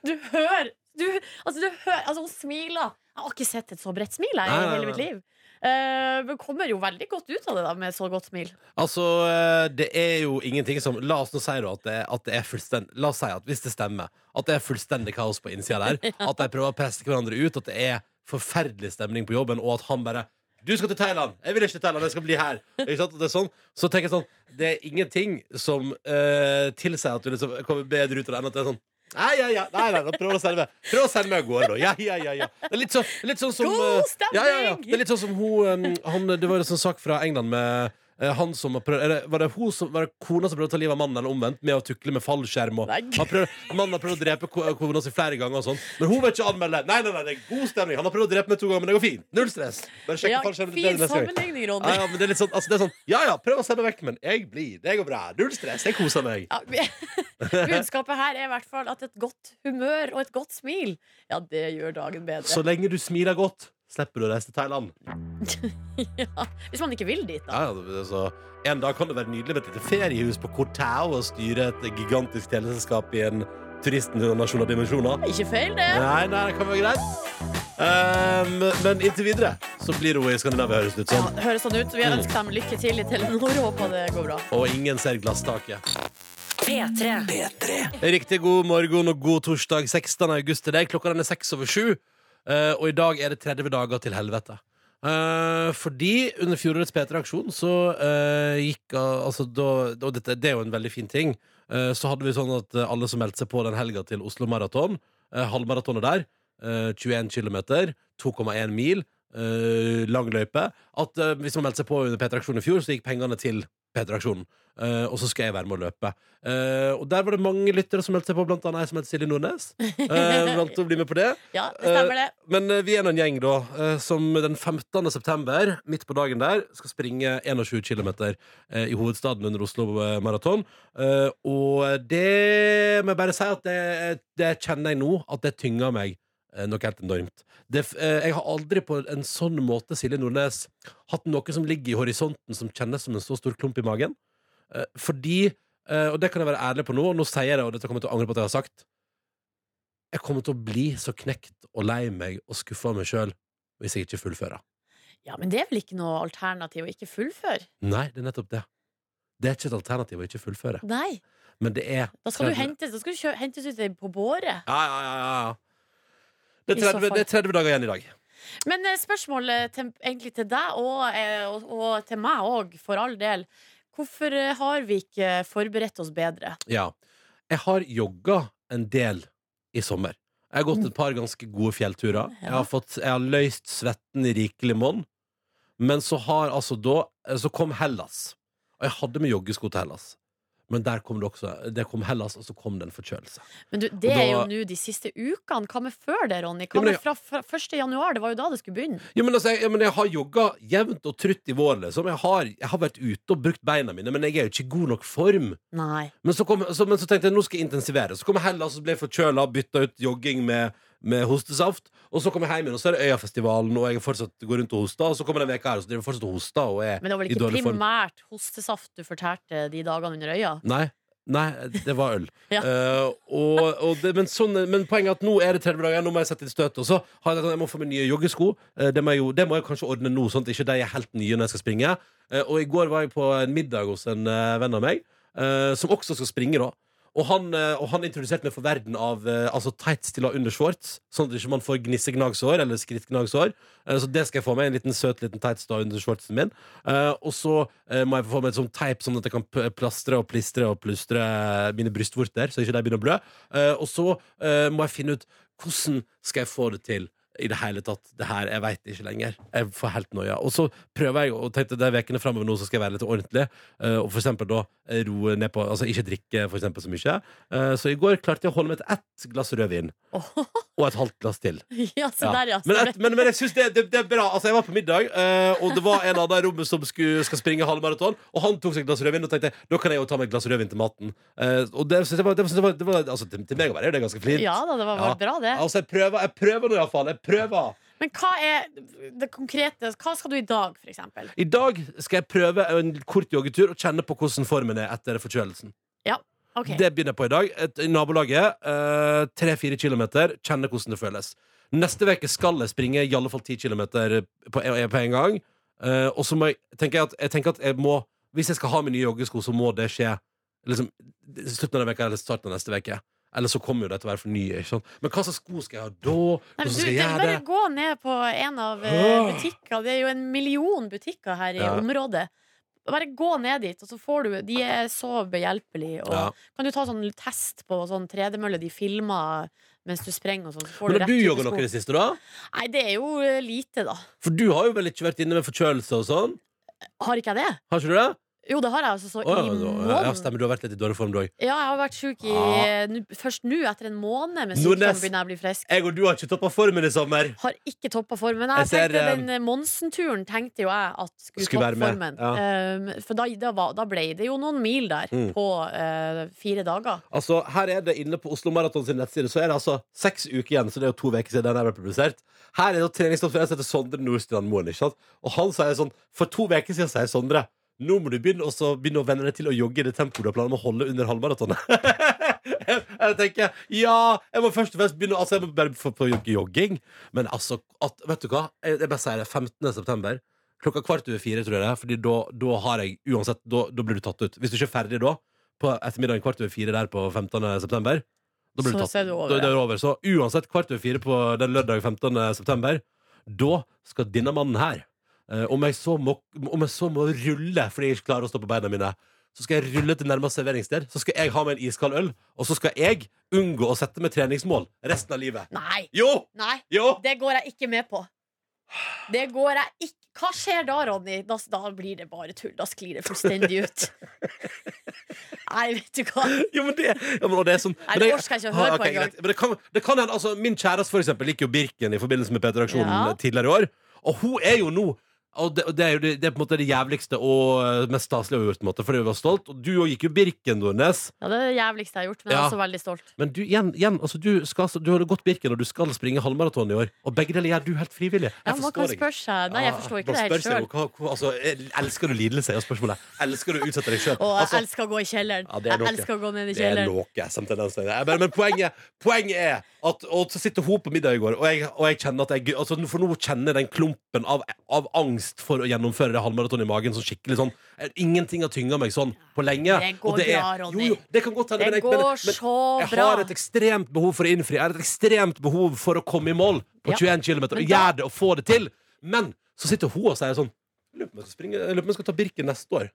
Du hører du, altså, du hører, altså, Hun smiler. Jeg har ikke sett et så bredt smil jeg, i hele mitt liv. Uh, men kommer jo veldig godt ut av det da med så godt smil. Altså, eh, det er jo ingenting som La oss nå si da at det, at det er fullstendig La oss si at hvis det stemmer, at det er fullstendig kaos på innsida der, at de prøver å presse hverandre ut, at det er forferdelig stemning på jobben, og at han bare du skal til Thailand! Jeg vil ikke til Thailand, jeg skal bli her. Ikke sant? Det er sånn. Så tenker jeg sånn Det er ingenting som uh, tilsier at du liksom kommer bedre ut av det enn at det er sånn Nei, ja, ja. Nei, nei, prøv å sende meg Prøv å sende meg av gårde, da. Ja, ja, ja, ja. Det er litt, så, litt sånn som God stemning! ja, ja, ja. stemning! Det er litt sånn som hun um, han, Det var en sånn sak fra England med eh, han som har prøvd, eller, var, det hun som, var det kona som prøvde å ta livet av mannen, eller omvendt, med å tukle med fallskjerm? Og, han prøvd, mannen har prøvd å drepe kona si flere ganger, og sånn men hun vil ikke anmelde. Nei, nei, nei, det er god stemning. Han har prøvd å drepe meg to ganger, men det går fint. Null stress. Bare sjekk Ja, fallskjermen fin sammenligning, Ja, Ronny. ja, men det er litt sånn, altså, det er sånn Ja ja, prøv å stemme vekk, men jeg blir. Det går bra. Null stress. Jeg koser meg. Ja, budskapet her er i hvert fall at et godt humør og et godt smil, ja, det gjør dagen bedre. Så lenge du smiler godt, slipper du å reise til Thailand. ja, hvis man ikke vil dit, da. Ja, ja, så En dag kan det være nydelig med et lite feriehus på Kortau og styre et gigantisk teleselskap i en turistnasjon av dimensjoner. Ikke feil, det. Nei, nei, det kan være greit. Um, men inntil videre så blir hun i Skandinavia, høres det ut som. Ja, høres sånn ut. Vi ønsker dem lykke til i Telenor håper det går bra. Og ingen ser glasstaket. P3. Riktig god morgen og god torsdag 16. august til deg. Klokka den er seks over sju. Eh, og i dag er det 30 dager til helvete. Uh, fordi under fjorårets P3-aksjon så uh, gikk uh, altså da, Og dette, det er jo en veldig fin ting. så hadde vi sånn at alle som meldte seg på den helga til Oslo Maraton, uh, halvmaratonet der, eh, 21 km, 2,1 mil, lang løype At hvis man meldte seg på under P3-aksjonen i fjor, så gikk pengene til P3-aksjonen. Uh, og så skal jeg være med å løpe. Uh, og der var det mange lyttere som meldte seg på, blant annet ei som het Silje Nordnes. Uh, valgte å bli med på det. Ja, det stemmer det. Men vi er nå en gjeng da som den 15. september, midt på dagen der, skal springe 21 km i hovedstaden under Oslo Maraton. Og det må jeg bare si at det, det kjenner jeg nå, at det tynger meg noe helt enormt. Det, eh, jeg har aldri på en sånn måte, Silje Nordnes, hatt noe som ligger i horisonten som kjennes som en så stor klump i magen. Eh, fordi, eh, og det kan jeg være ærlig på nå, og nå sier jeg det, og dette kommer jeg til å angre på at jeg har sagt jeg kommer til å bli så knekt og lei meg og skuffa meg sjøl hvis jeg ikke fullfører. Ja, Men det er vel ikke noe alternativ å ikke fullføre? Nei, det er nettopp det. Det er ikke et alternativ å ikke fullføre. Nei. Men det er Da skal du hentes, da skal du hentes ut på båre. Ja, ja, ja, ja. Det er, så 30, fall. det er 30 dager igjen i dag. Men eh, spørsmålet til, egentlig til deg og, eh, og, og til meg òg, for all del. Hvorfor eh, har vi ikke forberedt oss bedre? Ja. Jeg har jogga en del i sommer. Jeg har gått et par ganske gode fjellturer. Jeg har, fått, jeg har løst svetten i rikelig monn. Men så har altså da Så kom Hellas. Og jeg hadde med joggesko til Hellas. Men der kom det også Det kom Hellas, og så kom det en forkjølelse. Men du, det da- er jo nå de siste ukene. Hva med før det, Ronny? Hva Ja, med fra, fra 1. januar? Det var jo da det skulle begynne. Jo, men, altså, jeg, ja, men jeg har jogga jevnt og trutt i vår. Liksom. Jeg, har, jeg har vært ute og brukt beina mine, men jeg er jo ikke i god nok form. Men så, kom, så, men så tenkte jeg nå skal jeg intensivere. Så kom Hellas, og ble jeg forkjøla, bytta ut jogging med, med hostesaft. Og så kommer jeg hjem igjen, og så er det Øyafestivalen, og jeg fortsatt går rundt og hoster. Og så kommer en uke her, og så driver jeg fortsatt og hoster. Og er Men det var vel ikke primært form. hostesaft du fortærte de dagene under øya? Nei. Nei, det var øl. Ja. uh, og, og det, men, sånn, men poenget er at nå er det 30 dager, nå må jeg sette inn støt. Og så har jeg, jeg må få meg nye joggesko. Uh, det, må jeg det må jeg kanskje ordne nå, sånn at ikke de er helt nye når jeg skal springe. Uh, og i går var jeg på en middag hos en venn av meg, som også skal springe, da. Og han, eh, og han introduserte meg for verden av eh, altså tights til å ha under shorts, sånn at ikke man får gnissegnagsår eller skrittgnagsår. Eh, Så det skal jeg få meg. En liten søt liten tights da under shortsen min. Og så må jeg få meg et sånt teip, sånn at jeg kan plastre og plistre og plustre mine brystvorter, så ikke de begynner å blø. Og så må jeg finne ut hvordan skal jeg få det til i det hele tatt. Det her, Jeg veit ikke lenger. Jeg får helt noia. Og så prøver jeg og tenkte de ukene framover nå så skal jeg være litt ordentlig. eh, og for eksempel da eh, roe ned på Altså ikke drikke for eksempel så mye. Eh, så i går klarte jeg å holde meg til ett glass rødvin. Og et halvt glass til. Ja, så der, ja. Men, et, men, men jeg synes det, det, det er bra. Altså, jeg var på middag, og det var en av de rommet som skulle, skal springe halvmaraton. Og han tok seg et glass rødvin, og tenkte da kan jeg jo ta meg et glass rødvin til maten. Og det synes jeg var, det synes jeg var, det var altså, til, til meg å være er det ganske flint. Ja da, det var, var bra, det. Altså, jeg prøver, jeg prøver nå iallfall. Jeg prøver. Men hva er det konkrete Hva skal du i dag, eksempel? I dag skal jeg prøve en kort joggetur og kjenne på hvordan formen er etter forkjølelsen. Ok. Det begynner jeg på i dag. Et, I nabolaget. Tre-fire kilometer. Kjenne hvordan det føles. Neste uke skal jeg springe i alle fall ti kilometer på, på en gang. Eh, og så må jeg tenker jeg, at, jeg tenker at jeg må Hvis jeg skal ha mine nye joggesko, så må det skje liksom, slutten av denne veka eller starten av neste uke. Eller så kommer jo det til å være for nye. Ikke sant? Men hva slags sko skal jeg ha da? Nei, du, skal jeg gjøre bare det? gå ned på en av eh, Åh. butikker. Det er jo en million butikker her i Ja. området. Bare gå ned dit, og så får du De er så behjelpelige. Og Ja. kan du ta sånn test på sånn tredemølle de filmer mens du sprenger og sånn. Så får Men har du rett jogga type noe i det siste, da? Nei, det er jo eh, lite, da. For du har jo vel ikke vært inne med forkjølelse og sånn? Har ikke jeg det? Har ikke du det? Jo, det har jeg altså så i måneden. ja, stemmer. Du har vært litt i dårlig form, du òg. Ja, jeg har vært sjuk i Ah. eh, nu- Først nå, etter en måned med sykdom, begynner jeg å bli frisk. Jeg og du har ikke toppa formen i sommer. Har ikke toppa formen. Jeg Jeg ser, tenkte eh, Den eh, Monsen-turen tenkte jo jeg at skulle, Skulle toppe med, Ja. Um, for da, da, var, da ble det jo noen mil der Mm. på uh, fire dager. Altså, her er det inne på Oslo Maraton sin nettside Så er det altså seks uker igjen, så det er jo to uker siden den ble publisert. Her er det treningsstoff for en som heter Sondre Nordstrand Moen. Ikke sant? Og han sier sånn For to uker siden sier Sondre nå må du begynne, også begynne å venne deg til å jogge i det tempoet du har planer om å holde under halvmaratonet. jeg, jeg tenker ja, jeg må først og fremst begynne Altså, jeg må bare få på jogging. Men altså, at, vet du hva? Jeg, jeg bare sier det. 15. september. Klokka kvart over fire, tror jeg det er. Fordi da, da har jeg uansett da, da blir du tatt ut. Hvis du ikke er ferdig da, på ettermiddagen kvart over fire der på 15. september, da blir du tatt er over, Da, da er over. Så uansett kvart over fire på den lørdag 15. september, da skal denne mannen her eh, om, jeg så må, om jeg så må rulle fordi jeg ikke klarer å stå på beina mine, så skal jeg rulle til nærmeste serveringssted. Så skal jeg ha med en iskald øl, og så skal jeg unngå å sette meg treningsmål resten av livet. Nei! Jo! Nei, Jo! det går jeg ikke med på. Det går jeg ikke Hva skjer da, Ronny? Da, da blir det bare tull. Da sklir det fullstendig ut. Nei, vet du hva. Jo, men det, ja, men, det er sånn Nei, det orker jeg ikke å høre Ah, på ok, engang. Men det kan, det kan hende, altså Min kjæreste for eksempel liker jo Birken i forbindelse med P3-aksjonen Ja. tidligere i år. Og hun er jo nå og det, og det er jo det, det er på en måte det jævligste og eh, mest staselige jeg har gjort, på en måte, fordi vi var stolt. Og du òg gikk jo Birken, Nordnes. Ja, det er det jævligste jeg har gjort, men jeg Ja. er også veldig stolt. Men du, igjen, igjen altså, du, skal, altså- du har gått Birken, og du skal springe halvmaraton i år. Og begge deler gjør du helt frivillig. Ja, man kan spørre seg. Nei, jeg forstår ikke Man det helt sjøl. altså, Elsker du lidelse? Er spørsmålet. Elsker du å utsette deg sjøl? Og jeg elsker å gå i kjelleren. Ja, det er jeg elsker å gå ned i Det er kjelleren. noe som tendenser. Jeg Men, Men poenget, poenget er at Og så sitter hun på middag i går, og jeg, og jeg kjenner at jeg altså, For nå kjenner jeg den klumpen av, av angst for å gjennomføre det halvmaratonet i magen. Sånn skikkelig sånn Ingenting har tynga meg sånn på lenge. Det går Og er- bra, Ronny. Jo, jo, det kan godt hende. Det men men- men- jeg har et ekstremt behov for å innfri. Jeg har et ekstremt behov for å komme i mål på Ja. 21 km. Og gjøre det og få det til. Men så sitter hun og sier sånn Lurer på om jeg skal lurer ta Birken neste år.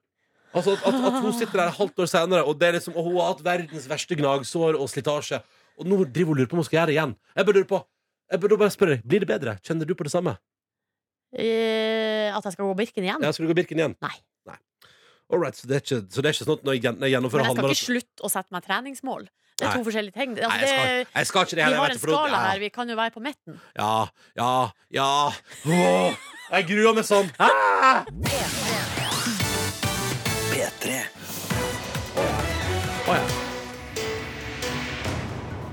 Altså at, at, at hun sitter der halvt år senere, og, det liksom, og hun har hatt verdens verste gnagsår og slitasje. Og nå driver hun lurer på om hun skal gjøre det igjen. Jeg bare lure på Jeg bare spørre deg, Blir det bedre? Kjenner du på det samme? Eh, at jeg skal gå Birken igjen? Ja, Skal du gå Birken igjen? Nei. All right, så, det er ikke, så det er ikke sånn at når jeg, når jeg gjennomfører Men jeg skal ikke slutte å sette meg treningsmål. Det er Nei. to forskjellige ting. Nei, Altså, jeg skal, jeg skal ikke det vi har vet en skala ja. her. Vi kan jo være på midten. Ja, ja, ja. Åh, jeg gruer meg sånn. Ah! P3. Å, ja.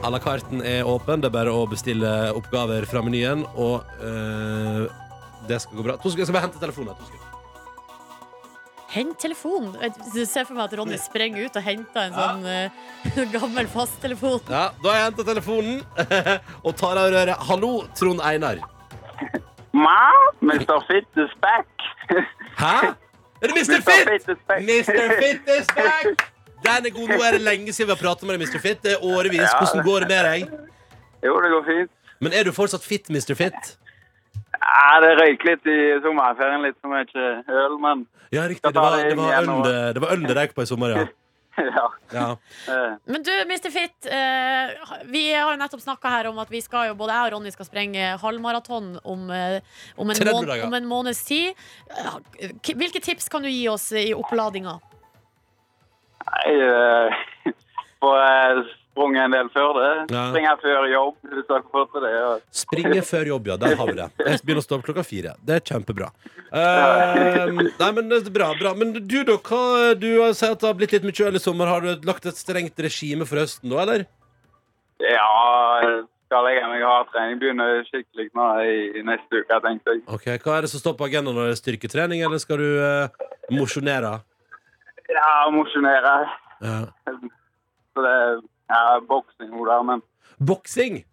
À la carten er åpen. Det er bare å bestille oppgaver fra menyen, og eh, det skal gå bra. To sekunder, jeg skal bare hente telefonen. To sekunder. Hent telefonen. Du ser for meg at Ronny sprenger ut og henter en sånn eh, gammel fasttelefon. Ja, da har jeg henta telefonen og tar av røret. Hallo, Trond Einar. Ma, Mr. Fit is back. Hæ? Er det Mr. Fitt Fit? Fit is back. Mr. Fit is back! Den er god. Nå er det lenge siden vi har pratet med deg, Mr. Fit. Det er årevis. Hvordan går det med deg? Jo, det går fint. Men er du fortsatt fit, Mr. Fit? Ja, det røyk litt i sommerferien, litt for mye øl, men Ja, riktig. Det var, det var øl det- det var øl det røyk på i sommer, ja. ja. ja. eh, Men du, Mr. Fit, eh, vi har jo nettopp snakka her om at vi skal jo, både jeg og Ronny skal sprenge halvmaraton om, eh, om, en måned, om en måneds tid. Hvilke tips kan du gi oss i oppladinga? Nei, jeg sprunget en del før det. Ja. Springer før jobb, hvis dere får til det. Ja. Springe før jobb, ja. Der har vi det. Jeg begynner å stå opp klokka fire. Det er kjempebra. Uh, nei, men det er bra, bra. Men du, da? Hva, du har sagt at det har blitt litt mye øl i sommer. Har du lagt et strengt regime for høsten da, eller? ja, skal legge meg trening Begynner skikkelig nå i, neste uke, tenkte jeg. Ok, Hva er det som står på agendaen? Er det styrketrening, eller skal du uh, mosjonere? Ja, mosjonere. Ja. Så det ja, boksing der, men Boksing?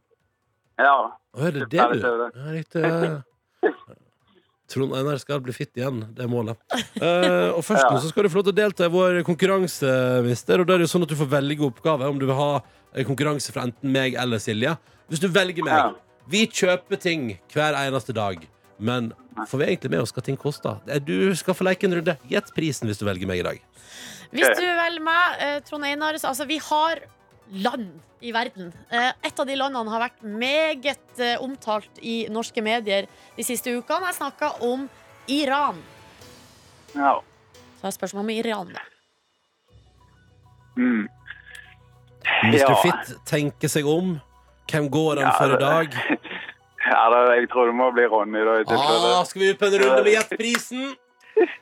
ja. Å, er det det du det ser du. ja, riktig, ja. Trond Einar skal bli fitt igjen. Det er målet. Eh, og først nå Ja. så skal du få lov til å delta i vår konkurranse, mister. Og da er det jo sånn at du får velge oppgave om du vil ha eh, konkurranse fra enten meg eller Silje. Hvis du velger meg Ja. Vi kjøper ting hver eneste dag. Men får vi egentlig med oss hva ting koster? Er Du skal få leke en runde. Gjett prisen hvis du velger meg i dag. Hvis du velger meg, eh, Trond Einar Altså, vi har land i verden. Eh, Et av de landene har vært meget eh, omtalt i norske medier de siste ukene. Jeg snakka om Iran. ja. Så jeg har spørsmål om Iran. da. Mm. Mr. Fit tenker seg om. Hvem går han Ja, for i dag? Ja, det, jeg tror det må bli Ronny, da. Ah, skal vi ut på en runde med Gjett-prisen?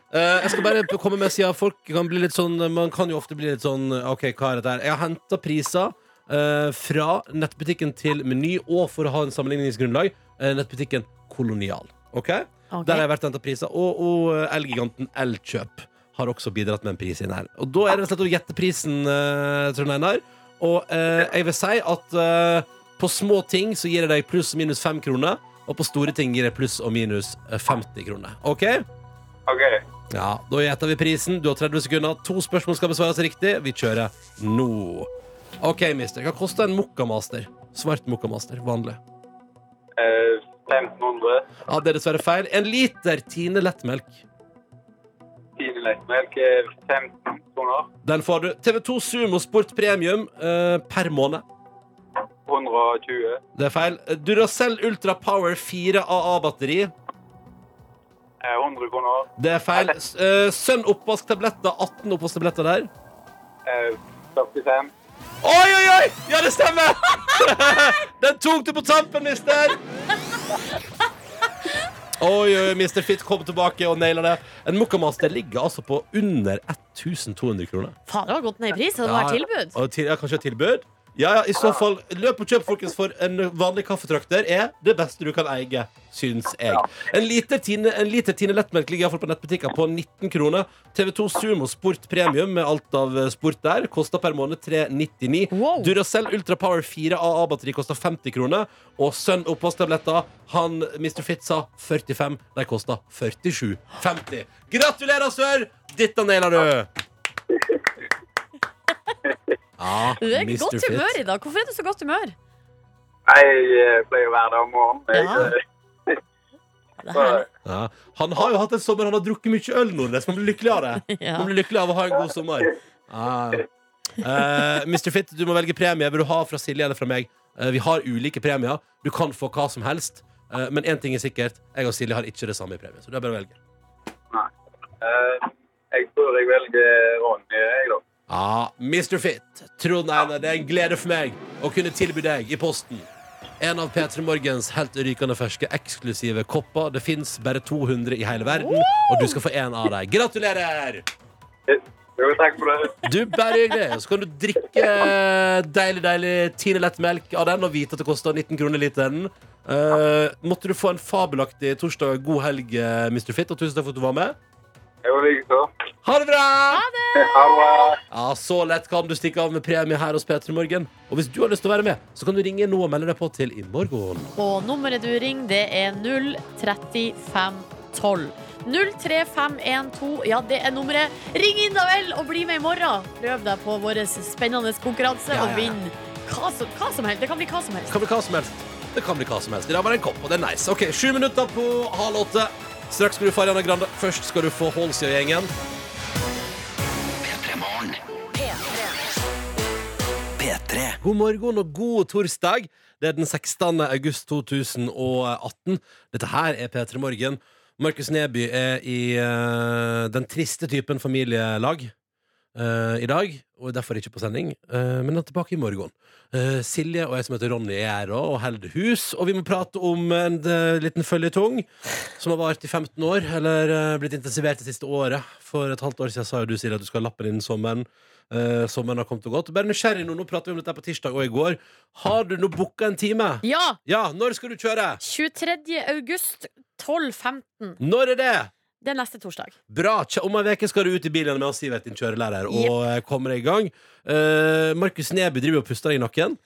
Eh, jeg skal bare komme med siden folk kan bli litt sånn Man kan jo ofte bli litt sånn OK, hva er dette her? Jeg har henta priser eh, fra nettbutikken til Meny, og for å ha en sammenligningsgrunnlag, eh, nettbutikken Kolonial. OK? Ok. Der har jeg vært og henta priser. Og, og eh, Elgiganten Elkjøp har også bidratt med en pris inn her. Og da er det rett og slett å gjette prisen, uh, Trond Einar. Og eh, jeg vil si at eh, på små ting så gir jeg deg pluss og minus fem kroner. Og på store ting gir jeg pluss og minus eh, 50 kroner. OK? OK. Ja, Da gjetter vi prisen. Du har 30 sekunder. To spørsmål skal besvares riktig. Vi kjører nå. OK, mister. Hva koster en Mokkamaster? Svart Mokkamaster. Vanlig. Eh, 1500. Ja, Det er dessverre feil. En liter Tine lettmelk. Tine lettmelk er 15 kroner. Den får du. TV2 Sumo Sport Premium eh, per måned. 120. Det er feil. Duracell Ultra Power 4 AA-batteri. Eh, 100 kroner. Det er feil. Sønn eh, Sun oppvasktabletter. 18 oppvasktabletter der. Eh, 45. Oi, oi, oi! Ja, det stemmer! Den tok du på tampen, mister! Oi, oi, Mr. Fit kom tilbake og naila det. En Mokkamaster ligger altså på under 1200 kroner. Faen, det har gått ned i pris. Det var Ja, tilbud. Ja, kanskje tilbud? Ja, ja, i så fall Løp og kjøp, folkens, for en vanlig kaffetrakter er det beste du kan eie, syns jeg. En liter Tine, en liter Tine lettmelk ligger iallfall på nettbutikker på 19 kroner. TV2 Sumo Sport Premium med alt av eh, sport der koster per måned 399. Wow. Duracell Ultra Power 4 AA-batteri koster 50 kroner. Og Sun oppvasktabletter, han Mr. Fitza 45, de koster 47,50. Gratulerer, sør! Dette nailer du! Du er i Mr. godt Fit. humør i dag. Hvorfor er du så godt humør? Jeg eh, pleier å være der om morgenen. Jeg, Ja. eh, Det. Han har jo hatt en sommer Han har drukket mye øl, Nordnes. Man blir lykkelig av det. Man blir lykkelig av å ha en god sommer. Ja. Uh, Mr. Fit, du må velge premie. Vil du ha fra Silje eller fra meg? Uh, vi har ulike premier. Du kan få hva som helst. Uh, men én ting er sikkert. Jeg og Silje har ikke det samme i premie. Så det er bare å velge. Nei. jeg tror jeg velger Ronny, jeg, da. Ja, Mr. Fit. Trond Einar, det er en glede for meg å kunne tilby deg i posten en av P3 Morgens helt rykende ferske eksklusive kopper. Det fins bare 200 i hele verden, og du skal få en av dem. Gratulerer! Jo, takk for det. Du, bare hyggelig. Så kan du drikke deilig, deilig Tine lettmelk av den og vite at det koster 19 kroner literen. Uh, måtte du få en fabelaktig torsdag. God helg, eh, Mr. Fit, og tusen takk for at du var med. Jo, likeså. Ha det bra! Ha det bra. Ja, Så lett kan du stikke av med premie her hos P3 Morgen. Og hvis du har lyst til å være med, så kan du ringe nå og melde deg på til i morgen. Og nummeret du ringer, det er 03512. 03512, ja, det er nummeret. Ring inn da vel og bli med i morgen. Prøv deg på vår spennende konkurranse Ja, ja, ja. og vinn hva som, hva som helst. Det kan bli hva som helst. Det kan bli hva som helst. Det kan bli hva som helst. I dag var det en kopp, og det er nice. Ok, Sju minutter på halv åtte. Straks skal du få Ariana Grande. Først skal du få Holsia-gjengen. P3 Morgen. P3. God morgen og god torsdag. Det er den 16. august 2018. Dette her er P3 Morgen. Markus Neby er i uh, den triste typen familielag i dag, og er derfor ikke på sending, eh, men er tilbake i morgen. Eh, Silje og jeg som heter Ronny er her og holder hus, og vi må prate om en eh, liten føljetong som har vart i 15 år, eller eh, blitt intensivert det siste året. For et halvt år siden sa jo du, Silje, at du skal ha lappen innen sommeren. Eh, sommeren har kommet og gått. Bare nysgjerrig nå, nå prater vi om dette på tirsdag og i går. Har du nå booka en time? Ja! Ja, når skal du kjøre? 23. august 12.15. Når er det? Det er neste torsdag. Bra! Om ei uke skal du ut i bilen med oss, Sivert, din kjørelærer, og yep. kommer deg i gang. Uh, Markus Neby driver og puster deg i nakken.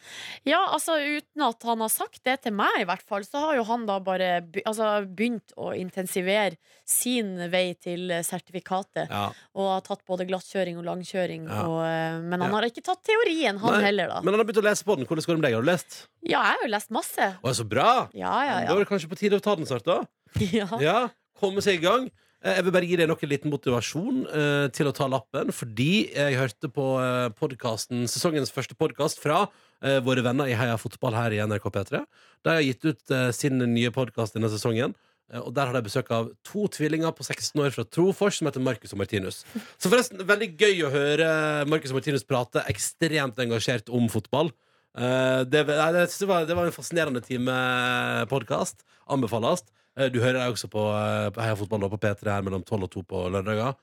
Ja, altså uten at han har sagt det til meg, i hvert fall, så har jo han da bare be altså, begynt å intensivere sin vei til eh, sertifikatet. Ja. Og har tatt både glattkjøring og langkjøring. Ja. Og, eh, men han Ja. har ikke tatt teorien, han Nei, heller, da. Men han har begynt å lese på den. Hvordan går det med deg? Har du lest? Ja, jeg har jo lest masse. Å, så bra! Ja, ja, Da ja. er det kanskje på tide å ta den snart, da? ja. Ja, komme seg i gang. Eh, Jeg vil bare gi deg nok en liten motivasjon eh, til å ta lappen, fordi jeg hørte på eh, sesongens første podkast fra eh, våre venner i Heia Fotball her i NRK P3. De har gitt ut eh, sin nye podkast denne sesongen. eh, Og Der har de besøk av to tvillinger på 16 år fra Trofors som heter Marcus og Martinus. Så forresten, veldig gøy å høre Marcus og Martinus prate ekstremt engasjert om fotball. Det, det, det var en fascinerende time podkast. Anbefales. Eh, Du hører deg også på, eh, på Heia Fotball på P3 her mellom 12 og 2 på lørdager.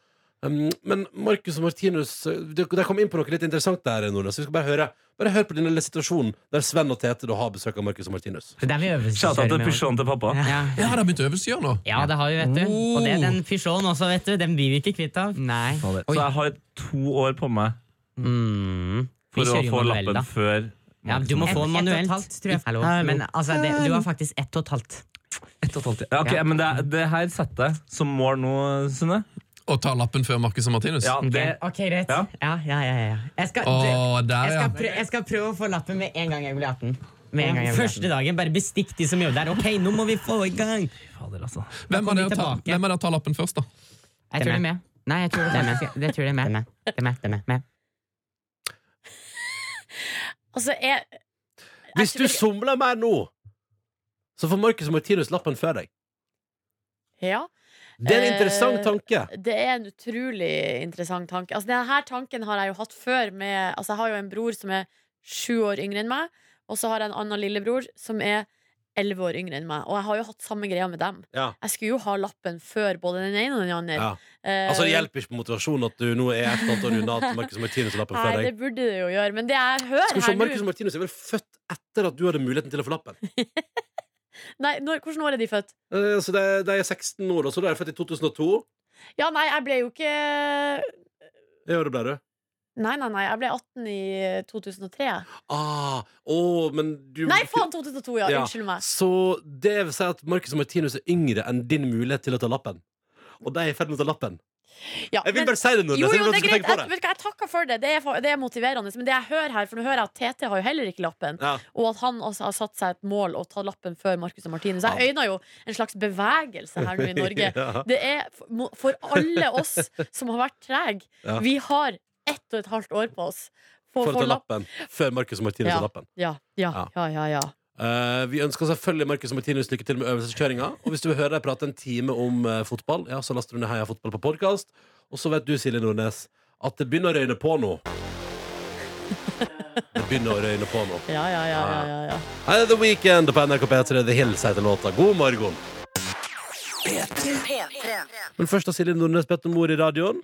Um, men Marcus og Martinus eh, de, de kom inn på noe litt interessant der, Nordnes. Vi skal bare høre Bare hør på din situasjonen situasjon der Sven og Tete da har besøk av Marcus og Martinus. Det er der vi Shout til Pysjon til pappa. Ja. Ja, det har begynt øvelseskjør nå. ja, det har vi, vet du. Og det er den Pysjon også, vet du. Den blir vi ikke kvitt av. Nei. Så jeg har to år på meg Mm. For å få lappen før Ja, du må få den ett og et manuelt. halvt. Hallo. Men altså, det, du har faktisk ett og et halvt. ett og et halvt. Ja, ok, Ja. Men det, det her setter jeg som mål nå, Sunne. Å ta lappen før Markus og Martinus. Ja, Ok, det, ok, greit. Ja. Ja, ja, ja, ja. Jeg skal, der, jeg, ja. skal prøve, jeg skal prøve å få lappen med en gang jeg blir 18. Med en gang jeg blir Første dagen, bare bestikk de som jobber der. Ok, nå må vi få i gang! fader, altså. Hvem er det å ta, hvem er det å ta lappen først, da? Jeg tror det er med. Nei, jeg tror det er med. Det tror jeg med. Det er med. Det er med. Det er med. Altså, jeg Hvis du somler mer nå, så får Markus og Martinus lappen før deg. Ja. Det er en Eh, interessant tanke. Det er en utrolig interessant tanke. Altså, denne tanken har jeg jo hatt før. Med, altså, jeg har jo en bror som er sju år yngre enn meg, og så har jeg en annen lillebror som er elleve år yngre enn meg. Og jeg har jo hatt samme greia med dem. Ja. Jeg skulle jo ha lappen før både den ene og den andre. Ja. Eh, Altså, det hjelper ikke på motivasjonen at du nå er et eller annet år unna at Markus og Martinus har lappen Nei, det burde det jo gjøre. Men det jeg hører Skal vi se, og Martinus er vel født etter at du hadde muligheten til å få lappen. Nei, når, Hvordan år er de født? Eh, Så de, de er 16 år, og så da er de født i 2002. Ja, nei, jeg ble jo ikke Ja, det ble du. Nei, nei, nei, jeg ble 18 i 2003. Ah, å, men du Nei, faen! 2002, ja. Ja. Unnskyld meg. Så det vil si at Marcus og Martinus er yngre enn din mulighet til å ta lappen. Og de er i ferd med å ta lappen. Ja, Jeg vil men- bare si det nå. Jo, jeg jo, det er greit. Jeg, hva, jeg takker for det. Det er, det er motiverende. Men det jeg hører her, for nå hører jeg at TT har jo heller ikke lappen. Ja. Og at han også har satt seg et mål å ta lappen før Marcus og Martinus. Så jeg øyner jo en slags bevegelse her nå i Norge. Ja. Det er for- alle oss som har vært trege. Vi har ett og et halvt år på oss på For å ta lappen før Markus og Martinus Ja. har lappen. Ja, ja, Ja. ja, ja, ja. Eh, vi ønsker selvfølgelig Markus og Martinus lykke til med øvelseskjøringa. Og hvis du vil høre deg prate en time om uh, fotball, ja, så laster du ned Heia Fotball på podkast. Og så vet du, Silje Nordnes, at det begynner å røyne på nå. Det begynner å røyne på nå. Ja, ja, ja, ja, ja, ja. Er The Weekend på NRK P3. The Hills heter låta. God morgen. Men først har Silje Nordnes bedt om ord i radioen.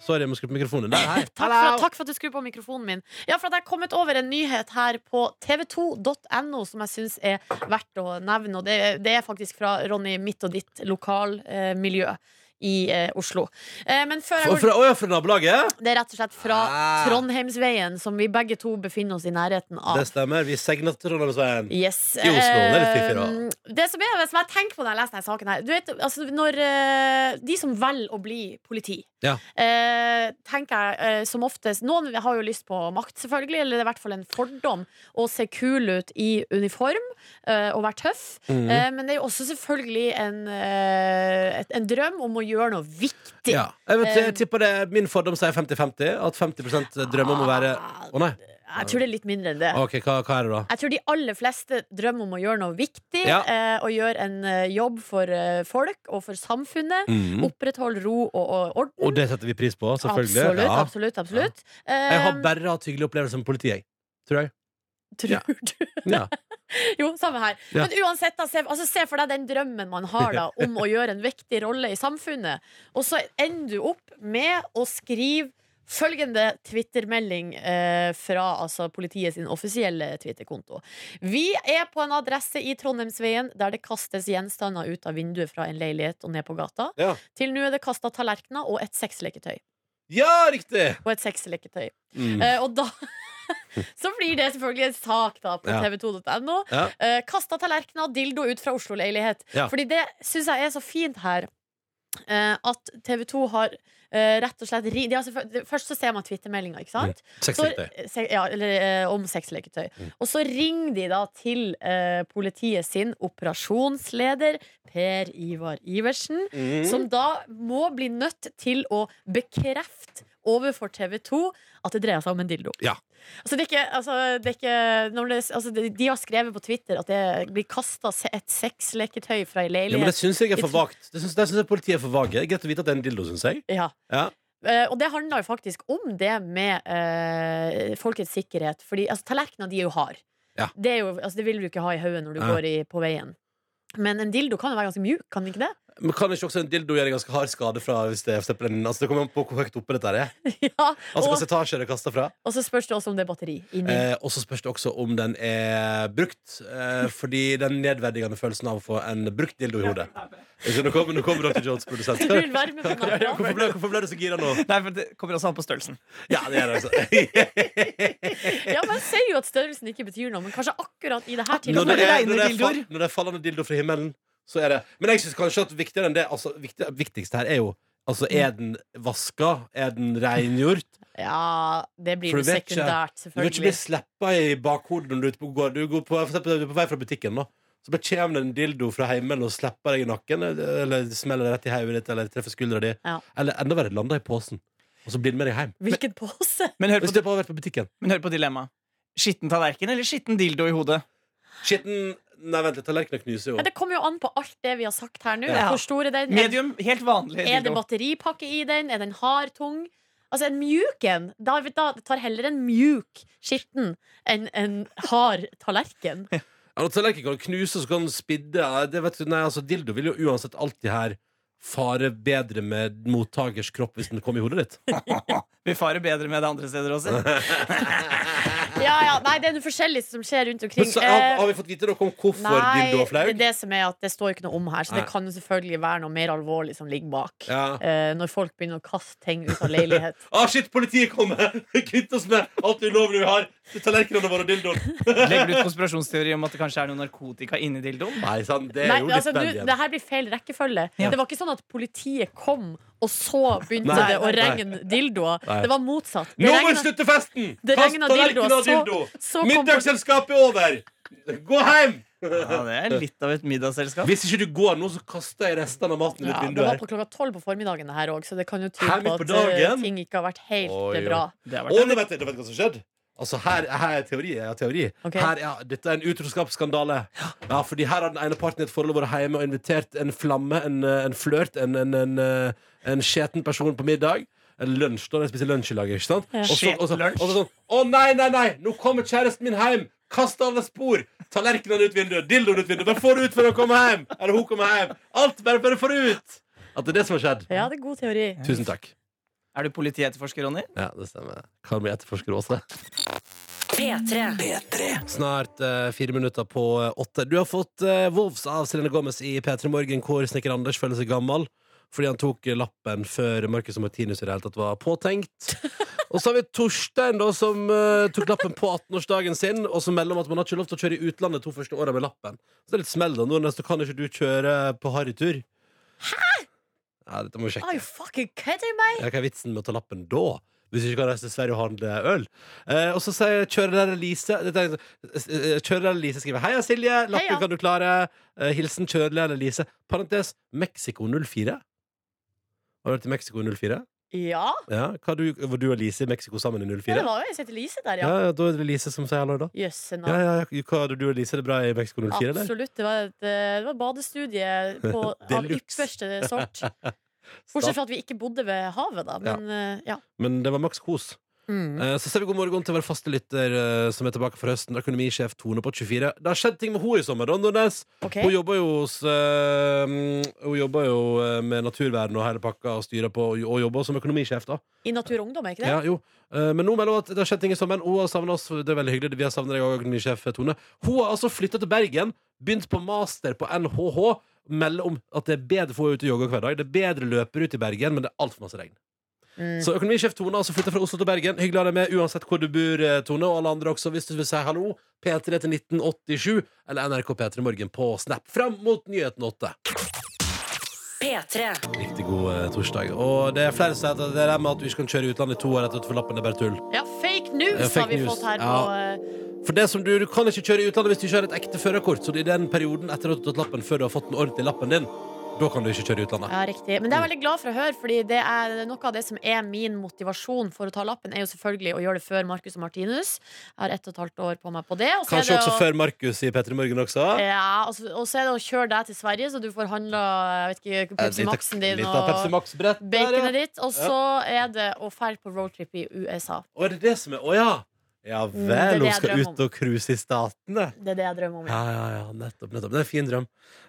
Sorry, jeg må skru på mikrofonen. Der, hei. Takk for, takk for at du skrur på mikrofonen min. Ja, for at Jeg har kommet over en nyhet her på tv2.no som jeg syns er verdt å nevne. Og det, det er faktisk fra Ronny, mitt og ditt lokalmiljø i eh, Oslo. Eh, men før jeg går fra, fra nabolaget? Det er rett og slett fra Ah. Trondheimsveien, som vi begge to befinner oss i nærheten av. Det stemmer. Vi segner til Trondheimsveien. Yes. I Oslo. Det er litt fiffig, da. Eh, Det som, er, som jeg tenker på når jeg leser denne saken her Du vet, altså, når eh, De som velger å bli politi Ja. eh, tenker jeg eh, som oftest Noen har jo lyst på makt, selvfølgelig, eller det er i hvert fall en fordom å se kul ut i uniform eh, og være tøff. Mm. Eh, men det er jo også selvfølgelig en, eh, et, en drøm om å gjøre noe viktig. Ja. Jeg, vet, Eh, jeg tipper det Min fordom sier 50-50. At 50 drømmer om å være Å nei. Jeg tror det er litt mindre enn det. Ok, hva, hva er det da? Jeg tror de aller fleste drømmer om å gjøre noe viktig. Ja. Eh, og gjøre en eh, jobb for eh, folk og for samfunnet. Mm. Opprettholde ro og, og orden. Og det setter vi pris på, selvfølgelig. Absolutt, Ja. absolutt, absolutt. Jeg har Eh, bare hatt hyggelige opplevelser med politiet, jeg. Tror jeg. Tror du? Ja. Jo, samme her. Ja. Men uansett, da, se, altså, se for deg den drømmen man har da om å gjøre en viktig rolle i samfunnet. Og så ender du opp med å skrive følgende Twitter-melding eh, fra altså, politiet sin offisielle Twitter-konto. Vi er på en adresse i Trondheimsveien der det kastes gjenstander ut av vinduet fra en leilighet og ned på gata. Ja. Til nå er det kasta tallerkener og et sexleketøy. Ja, riktig! Og et sexleketøy. Mm. Eh, og da Så blir det selvfølgelig en sak da på Ja. tv2.no. Ja. Eh, Kasta tallerkener og dildo ut fra Oslo leilighet. Ja. Fordi det syns jeg er så fint her. eh, at TV 2 har rett og slett de Først så ser man Twitter-meldinga, ikke sant? Mm. Sexleketøy. Så- se- ja, eller eh, om sexleketøy. Mm. Og så ringer de da til uh, politiet sin operasjonsleder, Per Ivar Iversen, Mm. som da må bli nødt til å bekrefte overfor TV 2 at det dreier seg om en dildo. Ja. Altså, det er ikke, altså, det er ikke når det, altså, de, har skrevet på Twitter at det blir kasta et sexleketøy fra ei Ja, leilighet. men det syns jeg er for vagt. Det syns, jeg politiet er for vage. Er Greit å vite at det er en dildo, syns jeg. Ja. Ja. Uh, og det handler jo faktisk om det med uh, folkets sikkerhet. Fordi altså, tallerkener de er jo hard. Ja. Det, er jo, altså, det vil du ikke ha i hodet når du Ja. går i, på veien. Men en dildo kan jo være ganske mjuk, kan den ikke det? Men kan ikke også en dildo gjøre ganske hard skade fra hvis det er for eksempel en Altså, det kommer an på hvor høyt oppe dette er. ja, Altså, og, hvilken etasje er det fra? og så spørs det også om det er batteri inni. Eh, og så spørs det også om den er brukt. Eh, fordi den nedverdigende følelsen av å få en brukt dildo i hodet. Så Nå kommer, nå kommer Dr. Jones, produsent. Du vil være med på den her, Hvorfor ble, hvorfor ble du så gira nå? Nei, for Det kommer også an på størrelsen. Ja, det gjør det altså. Ja, man sier jo at størrelsen ikke betyr noe, men kanskje akkurat i det her Når tilfellet det, er, når, er fall, når det er fallende dildo fra himmelen, så er det Men jeg syns kanskje at viktigere enn det altså, viktig, viktigste her er jo Altså, er den vaska? Er den rengjort? Ja, det blir jo sekundært, ikke- sekundært, Du vil ikke bli selvfølgelig. sleppa i bakhodet når du er ute på, går, du går på, for eksempel, du er på vei fra butikken. da. Så bare kommer det en dildo fra himmelen og slipper deg i nakken, eller smeller rett i hodet ditt, eller treffer skuldra di. Ja. Eller enda verre, lander i posen. Og så blir den med deg hjem. Hvilken pose? Men hør på, på men hør på dilemmaet. Skitten tallerken eller skitten dildo i hodet? Skitten Nei, vent litt, tallerkenen knuser jo. Men det kommer jo an på alt det vi har sagt her nå. Ja. Hvor stor er den? Medium, helt vanlig er det batteripakke i den? Er den hard, tung? Altså en mjuk en. Da, da tar heller en mjuk skitten enn en hard tallerken. Ja, når tallerkenen kan knuse, så kan den spidde. Det vet du, nei, altså, dildo vil jo uansett alltid her fare bedre med mottakers kropp hvis den kommer i hodet ditt. Vi farer bedre med det andre steder også. Ja, ja, nei, det er noe forskjellig som skjer rundt Men omkring. så, har, Eh, har vi fått vite noe om hvorfor Nei, dildo er det, flau? er det som er at det står ikke noe om her, så det Nei. kan jo selvfølgelig være noe mer alvorlig som ligger bak. Ja. Uh, når folk begynner å kaste ting ut av leilighet. Ah, shit, politiet kommer! Kvitt oss med alt ulovlig vi har! Tallerkenene våre og dildoen. Legger du ut konspirasjonsteori om at det kanskje er noe narkotika inni dildoen? Nei, sant, det er Nei, jo litt altså, du, spennende igjen. det her blir feil rekkefølge. Ja. Det var ikke sånn at politiet kom, og så begynte Nei, det å nei, nei. regne dildoer. Nei. Det var motsatt. Det Nå må vi slutte festen! det Kast regnet tallerken dildoer, og dildo! Middagsselskapet er over! Gå hjem! Ja, det er litt av et middagsselskap. Hvis ikke du går nå, så kaster jeg restene av maten ut Ja, vinduet. det var på klokka tolv på formiddagen, det her òg, så det kan jo tyde på på at eh, dagen? ting ikke har vært helt Oi, eh, oi. bra. Det har Å, vært nå vet du vet hva som skjedde. Altså, her, her er teori. Ja, teori. Okay. Her, ja, dette er en utroskapsskandale. Ja, fordi her har den ene parten i et forhold vært hjemme og invitert en flamme, en, eh, en flørt, en, en, en, eh, en skjeten person på middag. En lunsj, da. De spiser lunsj i lag, ikke sant? Ja. Og så, sånn Å, nei, nei, nei! Nå kommer kjæresten min hjem! Kast av deg spor! Tallerkenene ut vinduet, dildoen ut vinduet. Bare få det ut før hun kommer hjem! Eller hun kommer hjem. Alt bare, bare få det ut! At det er det som har skjedd. Ja, det er god teori. Tusen takk. Er du politietterforsker, Ronny? Ja, det stemmer. Kan bli etterforsker også. P3. Snart uh, fire minutter på eh, åtte. Du har fått uh, Wolves av Selene Gomez i P3 Morgen, hvor snekker Anders føler seg gammel. fordi han tok lappen før Marcus og Martinus i det hele tatt var påtenkt. Og så har vi Torstein, da, som uh, tok lappen på 18-årsdagen sin, og som melder om at man har ikke lov til å kjøre i utlandet to første åra med lappen. Så det er litt smell, da. Nordnes, så kan ikke du kjøre på harrytur. Hæ?! Ja, dette må vi Are you fucking kidding me? Ja, hva er vitsen med å ta lappen da? Hvis du ikke kan reise til Sverige og handle øl. Eh, og så sier kjørelærer Lise dette er- eh, der Lise skriver Heia Silje, lappen Heia. kan du klare. Eh, hilsen kjørelærer Lise. Parentes Mexico 04. Har du vært i Mexico 04? Ja. Ja, hva du, Var du og Lise i Mexico sammen i 04? ja, det var jo ei som Lise der, Ja, ja. da er det Lise som sier hallo, da. Jøsse Ja, navn. ja, ja. Hva hadde du og Lise det bra i Mexico 04, eller? Absolutt. Det var, et, eh, det var badestudie på, av ypperste sort. Bortsett fra at vi ikke bodde ved havet, da. Men eh, ja. Men det var maks kos. Mm. Eh, Så ser vi god morgen til vår faste lytter eh, som er tilbake for høsten. Økonomisjef Tone på 24. Det har skjedd ting med henne i sommer. da, Nordnes. Ok. Hun jobber jo hos eh, Hun jobber jo med naturvern og hele pakka og styrer på, og jobber som økonomisjef, da. I Natur og Ungdom, er ikke det? Ja, jo. Men nå melder hun at det har skjedd ting i sommeren. Hun har savnet oss. Det er veldig hyggelig. Vi har savnet deg òg, økonomisjef Tone. Hun har altså flytta til Bergen, begynt på master på NHH. Melder om at det er bedre for henne ut og jogge hver dag. Det er bedre løper ut i Bergen, men det er altfor masse regn. Mm. Så økonomisjef Tone altså flytta fra Oslo til Bergen. Hyggelig å ha deg med uansett hvor du bor, eh, Tone. Og alle andre også, hvis du vil si hallo. P3 til 1987 eller NRK P3 Morgen på Snap. Fram mot nyheten 8. P3. Riktig god eh, torsdag. Og det er flere som sier at det der med at du ikke kan kjøre i utlandet i to år etter at du får lappen, det er bare tull. Ja, fake news Ja, fake har vi news. fått her Ja. på For det som du, du kan ikke kjøre i utlandet hvis du ikke har et ekte førerkort. Så i den perioden etter at du har tatt lappen, før du har fått den ordentlige lappen din, da kan du ikke kjøre i utlandet. Ja, riktig. Men det er jeg veldig glad for å høre, Fordi det er noe av det som er min motivasjon for å ta lappen, er jo selvfølgelig å gjøre det før Marcus og Martinus. Jeg har ett og et halvt år på meg på det. Og så er Kanskje det også å- før Markus i P3 Morgen også. Ja, og så, og er det å kjøre deg til Sverige, så du får handla Pepsi Max-en din lite Pepsi og Max-brett baconet ditt. Og så er det å dra på roadtrip i USA. Å, er det det som er Å ja! Ja Mm, vel, hun skal ut og cruise i Statene. Det er det jeg drømmer om. Ja, ja, ja, nettopp, nettopp. Det er en fin drøm.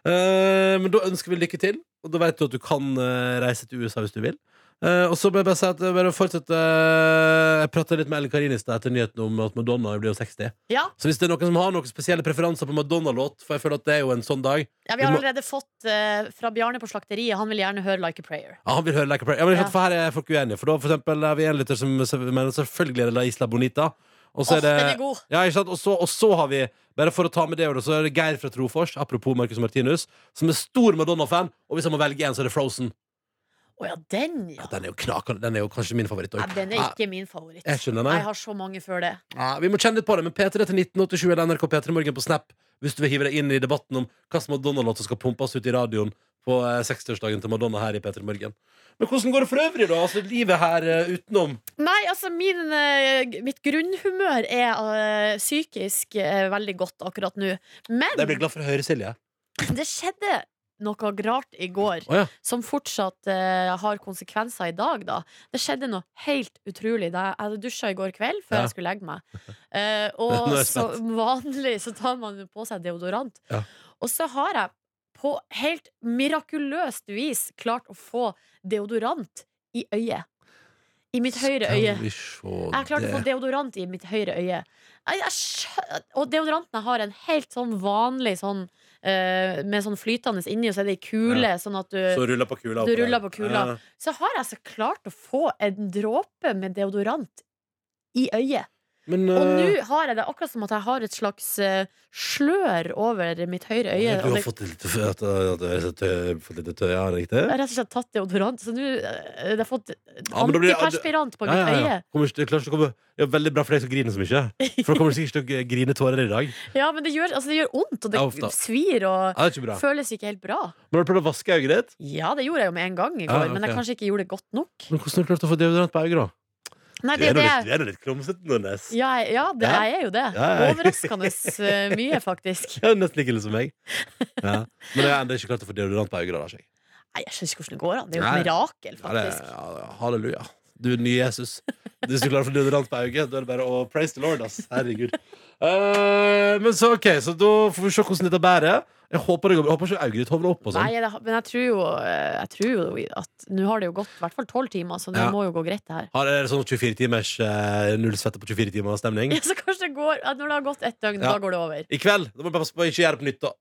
Uh, men da ønsker vi lykke til, og da vet du at du kan uh, reise til USA hvis du vil. Uh, og så må jeg bare si at bare fortsette Jeg prata litt med Ellen Karin i stad etter nyheten om at Madonna blir jo 60. Ja. Så hvis det er noen som har noen spesielle preferanser på Madonna-låt, for jeg føler at det er jo en sånn dag Ja, vi har allerede fått uh, fra Bjarne på slakteriet. Han vil gjerne høre Like a Prayer. Ja, han vil høre Like a Prayer. Ja, men Ja. For her er folk uenige. For da for eksempel, er vi en lytter som mener selvfølgelig er det La Isla Bonita. Og så er det, den er god. Ja, ikke sant? Og, så, og så har vi, bare for å ta med det, så er det Geir fra Trofors, apropos Marcus Martinus, som er stor Madonna-fan. Og hvis han må velge en, så er det Frozen. Å ja, den, ja. Ja, den er jo knakende. Den er jo kanskje min favoritt ja. Den er ikke min favoritt. Jeg skjønner, nei. Jeg har så mange før det. Ja, vi må kjenne litt på det, men P3 til 1987 eller NRK P3 Morgen på Snap hvis du vil hive deg inn i debatten om hva som Madonna-låt som skal pumpes ut i radioen på eh, 60-årsdagen til Madonna her i P3 Morgen. Men hvordan går det for øvrig, da? Altså, livet her uh, utenom Nei, altså min, uh, mitt grunnhumør er uh, psykisk eh, veldig godt akkurat nå. Men Jeg blir glad for å høre, Silje. det skjedde noe rart i går oh, ja. som fortsatt eh, har konsekvenser i dag, da. Det skjedde noe helt utrolig. Da jeg hadde dusja i går kveld før Ja. jeg skulle legge meg. Eh, og som vanlig så tar man på seg deodorant. Ja. Og så har jeg på helt mirakuløst vis klart å få deodorant i øyet. I mitt høyre øye. Jeg har klart å få deodorant i mitt høyre øye. Jeg, jeg, og deodoranten jeg har en helt sånn vanlig sånn Med sånn flytende inni, og så er det ei kule, Ja. sånn at du Så ruller på kula. du ruller på kula. Ja. Så har jeg så klart å få en dråpe med deodorant i øyet. Men Og nå eh, har jeg det akkurat som at jeg har et slags eh, slør over mitt høyre øye. Du har det, fått litt, at, at du har fått litt tøy, ja, riktig? jeg har rett og slett tatt deodorant, så nå har jeg har fått Ja, antiperspirant på Ja, mitt ja, ja. øye. Kommer ikke til- klarer ikke å Det er veldig bra for deg som griner så mye. For da kommer du sikkert til å grine tårer i dag. Ja, men det gjør, altså, det gjør vondt, og det Ja, svir, og Ja, det ikke føles ikke helt bra. Men har du prøvd å vaske øyet ditt? Ja, det gjorde jeg jo med en gang i Ja, går, ok. men jeg kanskje ikke gjorde det godt nok. Men hvordan har du klart å få deodorant på øyet, da? Nei, Du det er litt, du nå litt klumsete, Nordnes. Ja, ja det, Ja. jeg er jo det. Overraskende eh, mye, faktisk. Ja, nesten like ille som meg. Ja. Men jeg har ennå ikke klart å få deodorant på øynene. Nei, jeg skjønner ikke hvordan det går an. Det er jo et mirakel, Ja, det, faktisk. ja, halleluja. Du er nye Jesus. Hvis du klarer å få deodorant på øyet, da er det bare å praise the Lord. ass Herregud. Uh, men så ok, så da får vi se hvordan dette bærer. Jeg håper det går bra. Jeg håper ikke ditt hovner opp. og sånn Nei, det, men jeg tror jo, eh, jeg tror jo at nå har det jo gått i hvert fall tolv timer, så det Ja. må jo gå greit, det her. Har dere sånn 24 timers eh, null svette på 24 timer stemning? Ja, så kanskje det går at Når det har gått ett døgn, Ja. da går det over. I kveld da må du passe på å ikke gjøre det på nytt. da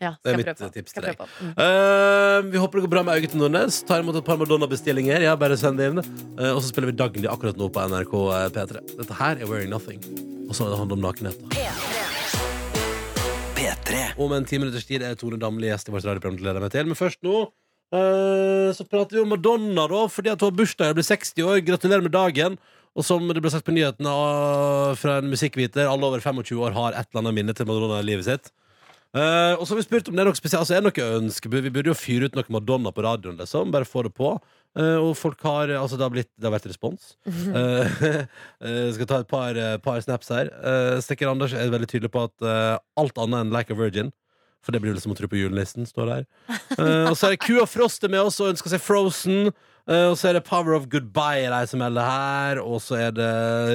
Ja, Det er skal mitt prøve på. tips Skal til deg. prøve på. Mm. Eh, vi håper det går bra med til Nordnes. Tar imot et par Madonna-bestillinger. Ja, bare send det inn. Eh, og så spiller vi Dagny akkurat nå på NRK P3. Dette her er Wearing Nothing. Og så er det handler om nakenhet. da. P3. Om en ti minutters tid er Tone Damli gjest i vårt radioprogram. Gleder meg til. Men først nå eh, så prater vi om Madonna, da, fordi at hun har bursdag. og blir 60 år. Gratulerer med dagen. Og som det ble sagt på nyhetene av- fra en musikkviter, alle over 25 år har et eller annet minne til Madonna i livet sitt. Eh, og så har vi spurt om det er noe spesielt Altså, er det noe ønske Vi burde jo fyre ut noe Madonna på radioen, liksom. Bare få det på. Eh, og folk har Altså, det har, blitt, det har vært respons. Jeg eh, skal ta et par, eh, par snaps her. Stekker Anders er veldig tydelig på at eh, alt annet enn Like a Virgin. For det blir vel som å tro på julenissen, står der. Eh, og så er det Kua Frost er med oss og ønsker seg Frozen. Eh, og så er det Power of Goodbye de som melder her. Og så er det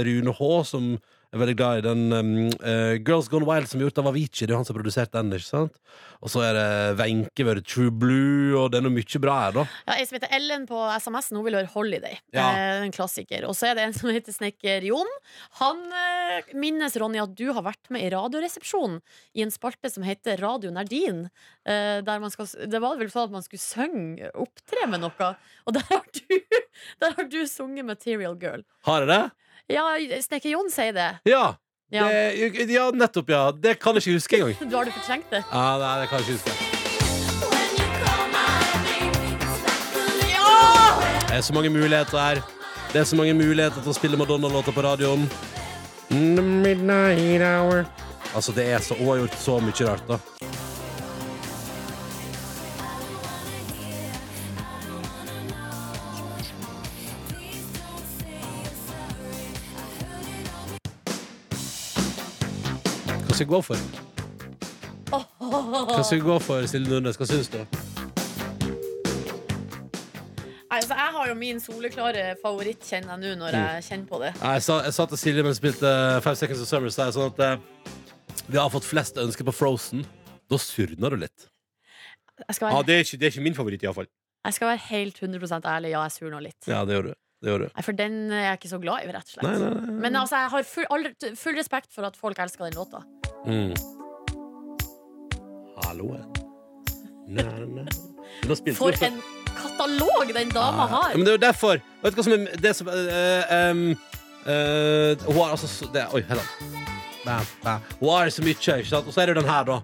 Rune H, som er veldig glad i den um, uh, Girls Gone Wild, som er gjort av Avicii. Det er jo han som har produsert den. ikke sant? Og så er det Wenche ved True Blue, og det er noe mye bra her, da. Ja, Ei som heter Ellen på SMS, nå vil høre Holiday. Ja. Eh, en klassiker. Og så er det en som heter Snekker Jon. Han eh, minnes, Ronny, at du har vært med i Radioresepsjonen i en spalte som heter Radio Nardin. Eh, der man skal, det var vel sånn at man skulle synge, opptre med noe. Og der har du, der har du sunget Material Girl. Har jeg det? Ja, Snekker Jon sier det. Ja. Ja. Det, ja, nettopp, ja. Det kan jeg ikke huske engang. Du har du fortrengt det? Ja, nei, det kan jeg ikke huske. Det er så mange muligheter her. Det er så mange muligheter til å spille Madonna-låter på radioen. The midnight hour. Altså, det er så Hun har gjort så mye rart, da. Skal vi gå for? Hva skal vi gå for, Silje Nordnes? Hva syns du? Altså, jeg har jo min soleklare favoritt, kjenner jeg nå, når jeg kjenner på det. Jeg sa, jeg sa til Silje mens vi spilte Five Seconds of Summer, så er det sånn at eh, vi har fått flest ønsker på Frozen. Da surner du litt. Jeg skal Ja, være, det, er ikke, det er ikke min favoritt, iallfall. jeg skal være helt 100 ærlig. Ja, jeg surner litt. Ja, det gjør du. Det gjør du. Nei, For den er jeg ikke så glad i, rett og slett. Nei, nei, nei. Men altså, jeg har full, all, full respekt for at folk elsker den låta. Mm. Halloen. For en katalog den dama Ja, har! men det er jo derfor. Vet du hva som er det som eh, um, eh, Hun har altså så- det, Oi, hei da. Bam, bam. Hun har så mye, ikke sant? Og så er det jo den her, da.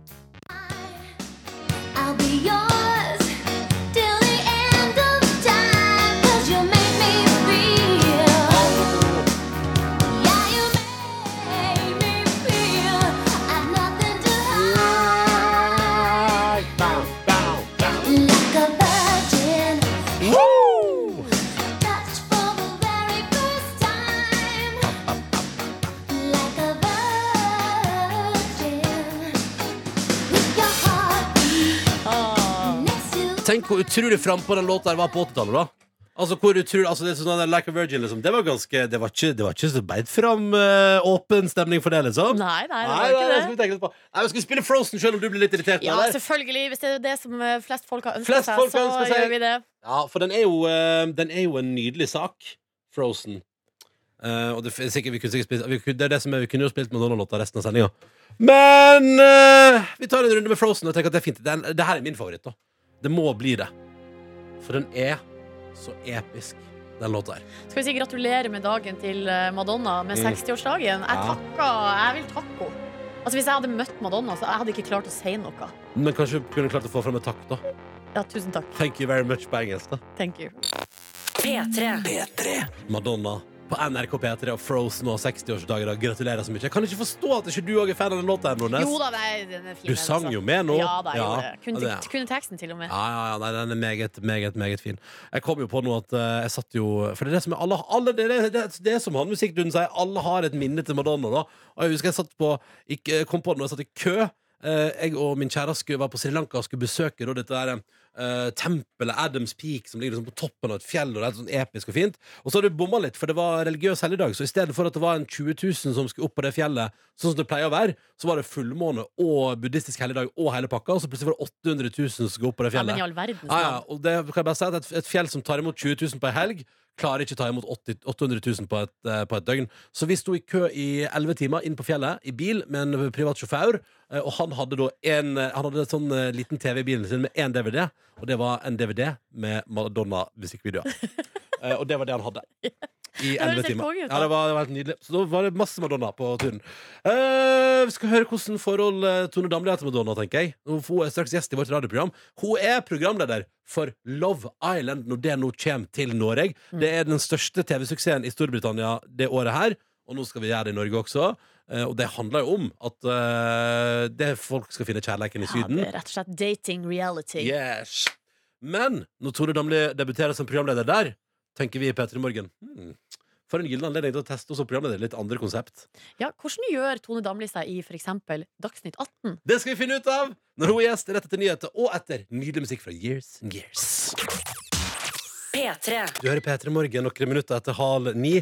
Hvor utrolig frampå den låta der var på 80-tallet, da. Altså, hvor utrolig, altså, det er sånn Like a Virgin, liksom. Det var ganske Det var ikke, det var ikke så beint fram uh, åpen stemning for det, liksom. Nei, nei, det var ikke nei, det. det skal vi. Nei, vi Skal spille Frozen selv om du blir litt irritert? Ja, eller? selvfølgelig. Hvis det er det som eh, flest folk har ønska Flest seg, folk så ønsker seg. gjør vi det. Ja, for den er jo, uh, den er jo en nydelig sak. Frozen. Uh, og det, er sikkert, vi kunne sikkert spilt, vi det er det som er, vi kunne jo spilt Madonna-låta resten av sendinga. Men vi tar en runde med Frozen. Og tenker at Det er fint Den, det her er min favoritt. da Det må bli det. For den er så episk, den låta her. Skal vi si gratulerer med dagen til eh, Madonna med Mm. 60-årsdagen? Jeg takker, takka, jeg vil takke henne. Altså, hvis jeg hadde møtt Madonna, så jeg hadde ikke klart å si noe. Men kanskje vi kunne klart å få fram et takk, da. Ja, tusen takk. Thank you very much på engelsk, da. Thank you. P3. Madonna på NRK P3 og Frozen og 60-årsdagen. da. Gratulerer så mye. Jeg kan ikke forstå at ikke du òg er fan av den låta. Jo da, nei, den er fin. Du sang altså. jo med nå. Ja da, Ja. Kunne, Ja, det- kunne teksten til og med. Ja, ja, ja, nei, den er meget, meget, meget fin. Jeg kom jo på noe at eh, jeg satt jo For det er det som er alle, alle det, det, det, det som han musikkduden sier, alle har et minne til Madonna, da. Og jeg husker jeg satt på jeg kom på det når jeg satt i kø. Eh, jeg og min kjæreste var på Sri Lanka og skulle besøke da, dette der, eh, tempelet Adams Peak, som ligger liksom på toppen av et fjell. Og det er sånn episk og fint Og så har du bomma litt, for det var religiøs helligdag. Så i stedet for at det var en 20 000 som skulle opp på det fjellet, sånn som det pleier å være, så var det fullmåne og buddhistisk helligdag og hele pakka. Og så plutselig var det 800 000 som skulle opp på det fjellet. Ja, men i all verden Ja, ja, og det kan jeg bare si at et, et fjell som tar imot 20 000 på ei helg, klarer ikke ta imot 80, 800 000 på et, eh, på et døgn. Så vi sto i kø i 11 timer inn på fjellet i bil med en privat sjåfør. eh, Og han hadde da en, eh, Han hadde en sånn liten TV i bilen sin med én DVD, og det var en DVD med Madonna-musikkvideoer. Og det var det han hadde. I Det høres 11 helt timer. konge. Ja, det var, det var helt nydelig. Så da var det masse Madonna på turen. Uh, vi skal høre hvordan forhold eh, Tone Damli har til Madonna, tenker jeg. Hun er straks gjest i vårt radioprogram. Hun er programleder for Love Island når det nå kommer til Norge. Mm. Det er den største TV-suksessen i Storbritannia det året her. Og nå skal vi gjøre det i Norge også. Uh, og det handler jo om at uh, det folk skal finne kjærligheten i Ja, Syden. det er rett og slett dating reality. Yes. Men når Tore Damli debuterer som programleder der, tenker vi i P3 Morgen hmm, For en gyllen anledning til å teste oss som programleder. Litt andre konsept. Ja, hvordan gjør Tone Damli seg i f.eks. Dagsnytt 18? Det skal vi finne ut av når hun er gjest rett etter nyheter og etter nydelig musikk fra Years and Years. P3. Du hører P3 Morgen noen minutter etter halv ni,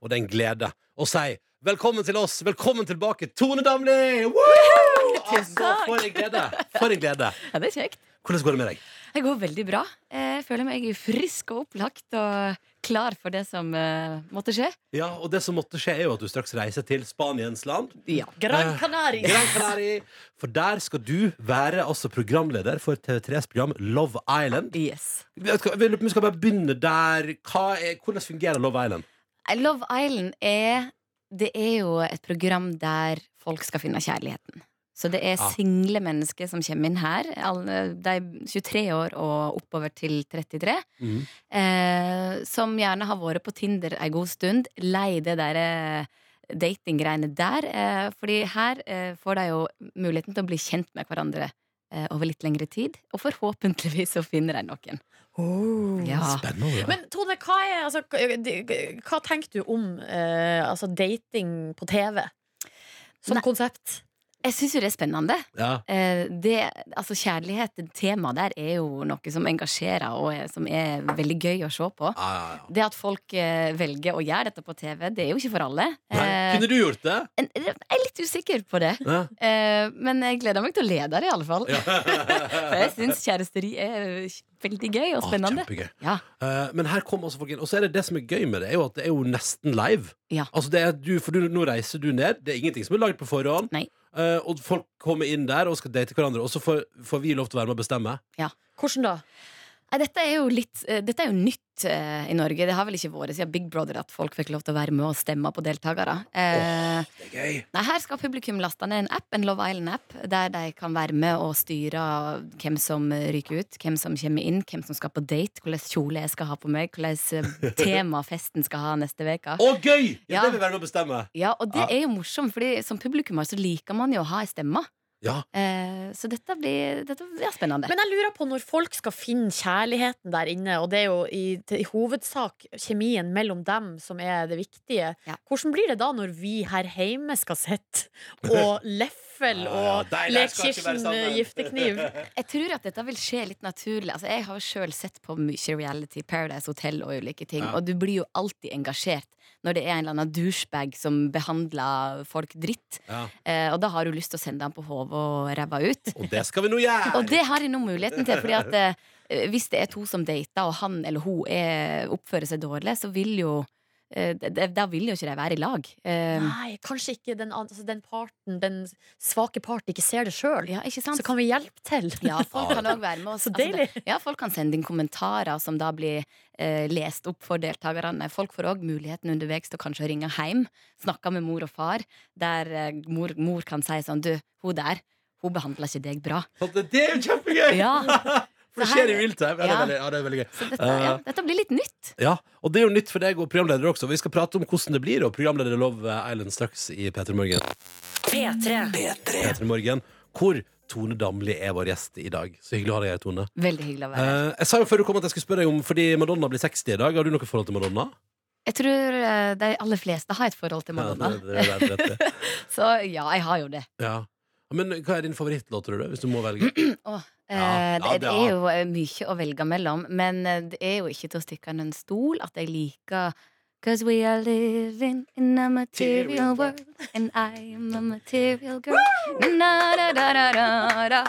og det er en glede å si velkommen til oss. Velkommen tilbake, Tone Damli! Woo! Altså, for en glede! For en glede. Ja, det er kjekt. Hvordan går det med deg? Det går veldig bra. Jeg føler meg frisk og opplagt og klar for det som uh, måtte skje. Ja, og det som måtte skje, er jo at du straks reiser til Spaniens land. Ja. Gran Eh, Canaria! Gran Canaria. For der skal du være altså programleder for TV3s program Love Island. Yes. Vi skal, vi skal bare begynne der. Er, hvordan fungerer Love Island? Love Island er Det er jo et program der folk skal finne kjærligheten. Så det er Ja. single mennesker som kommer inn her. De er 23 år og oppover til 33. Mm. Eh, som gjerne har vært på Tinder ei god stund. Lei det derre datinggreiene der. Eh, fordi her eh, får de jo muligheten til å bli kjent med hverandre eh, over litt lengre tid. Og forhåpentligvis så finner de noen. Ja. Spennende. Men Tone, hva, er, altså, hva- hva tenker du om eh, altså, dating på TV? Som Nei. konsept? Jeg syns jo det er spennende. Ja. Eh, det, altså Kjærlighet, temaet der, er jo noe som engasjerer, og som er veldig gøy å se på. Ja, ja. Det at folk eh, velger å gjøre dette på TV, det er jo ikke for alle. Nei. Eh, Kunne du gjort det? jeg er litt usikker på det. Men jeg gleder meg til å lede det, i alle fall. Ja. For jeg syns kjæresteri er veldig gøy og spennende. kjempegøy. Ja. Men her kommer også folk inn. Og så er det det som er gøy med det, er jo at det er jo nesten live. Ja. Altså det du, for du, nå reiser du ned. Det er ingenting som er laget på forhånd. Nei. Eh, og folk kommer inn der og skal date hverandre, og så får, får vi lov til å være med og bestemme. Ja. Hvordan da? Dette er jo litt eh, Dette er jo nytt eh, i Norge. Det har vel ikke vært siden Big Brother at folk fikk lov til å være med og stemme på deltakere. Eh, Det gøy. Nei, Her skal publikum laste ned en app, en Love Island-app, der de kan være med og styre hvem som ryker ut, hvem som kommer inn, hvem som skal på date, hvilken kjole jeg skal ha på meg, hvordan tema festen skal ha neste uke. Å, gøy! Ja, Ja. Det vil være med å bestemme. Ja, og det Ja. er jo morsomt, Fordi som publikummer så liker man jo å ha ei stemme. Ja. Eh, så dette blir, dette blir spennende. Men jeg lurer på når folk skal finne kjærligheten der inne, og det er jo i, til, i hovedsak kjemien mellom dem som er det viktige. Ja. Hvordan blir det da når vi her hjemme skal sitte og leffel og Ja, ja, de der leke skal ikke være Kirsten sammen. eh, giftekniv? Jeg tror at dette vil skje litt naturlig. Altså, jeg har jo sjøl sett på mye reality, Paradise Hotel og ulike ting, Ja. og du blir jo alltid engasjert når det er en eller annen douchebag som behandler folk dritt. Ja. Eh, og da har du lyst til å sende han på hodet og ræva ut. Og det skal vi nå gjøre! Og det har jeg nå muligheten til, fordi at eh, hvis det er to som dater, og han eller hun er, oppfører seg dårlig, så vil jo eh, Da vil jo ikke de være i lag. Eh, Nei, kanskje ikke den, altså den parten, den svake parten ikke ser det sjøl. ja. Så kan vi hjelpe til. Ja, folk kan også være med oss. Så deilig. Altså, ja, folk kan sende inn kommentarer som da blir eh, lest opp for deltakerne. Folk får òg muligheten underveis til å kanskje ringe hjem, snakke med mor og far, der eh, mor, mor kan si sånn Du, hun der, hun behandler ikke deg bra. Det det er jo kjempegøy! Ja, For det skjer i real time. Ja, det er veldig, ja, det er veldig gøy. så dette, ja, dette blir litt nytt. Ja, og det er jo nytt for deg og programleder også. Vi skal prate om hvordan det blir å programlede Love Island straks i P3 Morgen. P3. P3 Morgen, hvor Tone Damli er vår gjest i dag. Så hyggelig å ha deg her, Tone. Veldig hyggelig å være her. Eh, jeg sa jo før du kom at jeg skulle spørre deg om Fordi Madonna blir 60 i dag. Har du noe forhold til Madonna? Jeg tror eh, de aller fleste har et forhold til Madonna. Ja, det, det, det, det, det. Så ja, jeg har jo det. Ja. Men hva er din favorittlåt, tror du? Hvis du må velge? Åh, eh, Ja, ja, det, er- er jo eh, mye å velge mellom, men eh, det er jo ikke til å stikke under en stol at jeg liker Cause we are living in a material world, and I am a material girl. Na, da, da, da, da, da.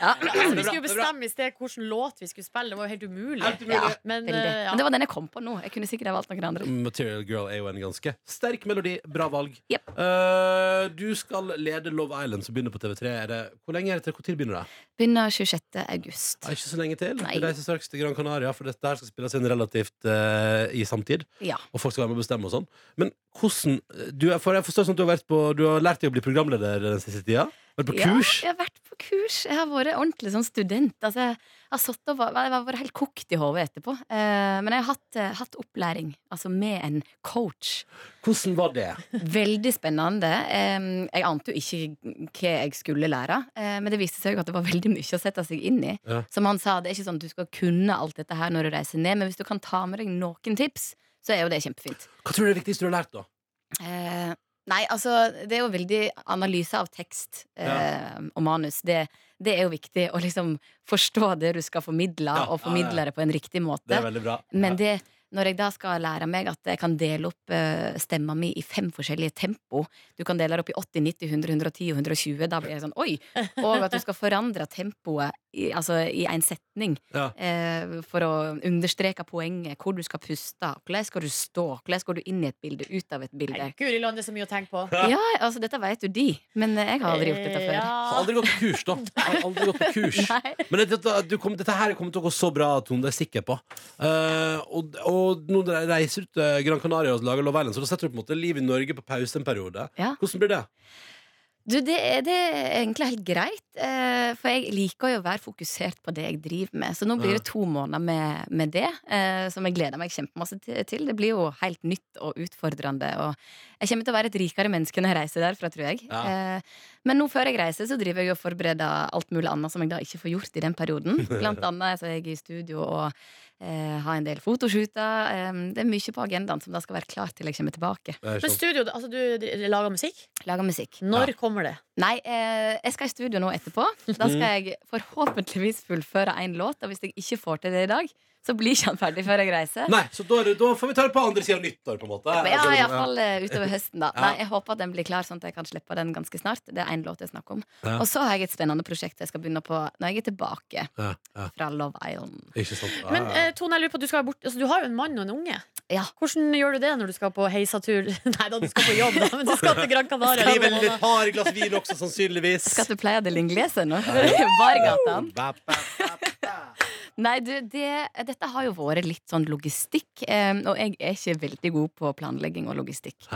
Ja. Altså, vi skulle bestemme i sted hvilken låt vi skulle spille. Det var jo helt umulig. Ja, Men, eh, ja. Men det var den jeg kom på nå. Jeg kunne sikkert ha valgt noen andre. Material Girl er jo en ganske sterk melodi. Bra valg. Yep. Uh, du skal lede Love Island, som begynner på TV3. Er det, hvor lenge er det til? Tid begynner det? Begynner 26. august. Det er ikke så lenge til. Nei. Du reiser straks til Gran Canaria, for dette her skal spilles inn relativt uh, i samtid. Ja. Og folk skal være med og bestemme og sånn. Men hvordan du er, for Jeg forstår sånn at du har, vært på, du har lært deg å bli programleder den siste tida? Vært på kurs? Ja, jeg har vært på kurs. Jeg har vært ordentlig sånn student. Altså, jeg har satt og, var- jeg har vært helt kokt i hodet etterpå. Eh, men jeg har hatt, eh, hatt opplæring, altså med en coach. Hvordan var det? Veldig spennende. Eh, jeg ante jo ikke hva jeg skulle lære, eh, men det viste seg jo at det var veldig mye å sette seg inn i. Ja. Som han sa, det er ikke sånn at du skal kunne alt dette her når du reiser ned, men hvis du kan ta med deg noen tips, så er jo det kjempefint. Hva tror du er det viktigste du har lært, da? Eh, nei, altså Det er jo veldig analyse av tekst eh, og manus. Det, det er jo viktig å liksom forstå det du skal formidle, Ja, og formidle ja. det på en riktig måte. Det er veldig bra. Men det, når jeg da skal lære meg at jeg kan dele opp eh, stemma mi i fem forskjellige tempo Du kan dele det opp i 80, 90, 100, 110 og 120. Da blir jeg sånn oi! Og at du skal forandre tempoet i, altså, i en setning Ja. eh, for å understreke poenget. Hvor du skal puste. Hvordan skal du stå? Hvordan går du inn i et bilde, ut av et bilde? Guri land, det er så mye å tenke på. Ja, altså Dette vet jo de, men jeg har aldri gjort dette før. Har aldri gått på kurs, da. Har aldri gått på kurs. Men dette, du kom, dette her kommer til å gå så bra, Tone, det er jeg sikker på. Uh, og, og nå reiser ut til Gran Canaria og lager Love Island, så da setter du på en måte livet i Norge på pause en periode. Ja. Hvordan blir det? Du, det, er- det er egentlig helt greit, eh, for jeg liker jo å være fokusert på det jeg driver med. Så nå blir det to måneder med, med det, eh, som jeg gleder meg kjempemasse til- til. Det blir jo helt nytt og utfordrende. Og jeg kommer til å være et rikere menneske når jeg reiser derfra, tror jeg. Ja. Eh, men nå før jeg reiser, så driver jeg og forbereder alt mulig annet som jeg da ikke får gjort i den perioden. Blant annet så er jeg i studio og eh, har en del fotoshooter. Eh, det er mye på agendaen som da skal være klart til jeg kommer tilbake. Men studio, altså du lager musikk? Lager musikk. Når kommer det? Nei, eh, jeg skal i studio nå etterpå. Da skal jeg forhåpentligvis fullføre én låt. Og hvis jeg ikke får til det i dag, så blir ikke han ferdig før jeg reiser. Nei, så da, da får vi ta det på andre sida av nyttår, på en måte. Ja, Altså, iallfall uh, utover høsten, da. Ja. Nei, jeg håper at den blir klar, sånn at jeg kan slippe den ganske snart. Det er én låt jeg snakker om. Ja. Og så har jeg et spennende prosjekt jeg skal begynne på når jeg er tilbake Ja, ja. fra Love Island. Ikke sant? Men eh, Tone, jeg lurer på, du, skal være bort, altså, du har jo en mann og en unge. Ja. Hvordan gjør du det når du skal på heisatur? Nei da, du skal på jobb, da, men du skal til Gran Canaria. Skriv et par glass vin også, sannsynligvis. Skal du pleie det linglese nå? Bargatan. Nei, du, det, dette har jo vært litt sånn logistikk, eh, og jeg er ikke veldig god på planlegging og logistikk.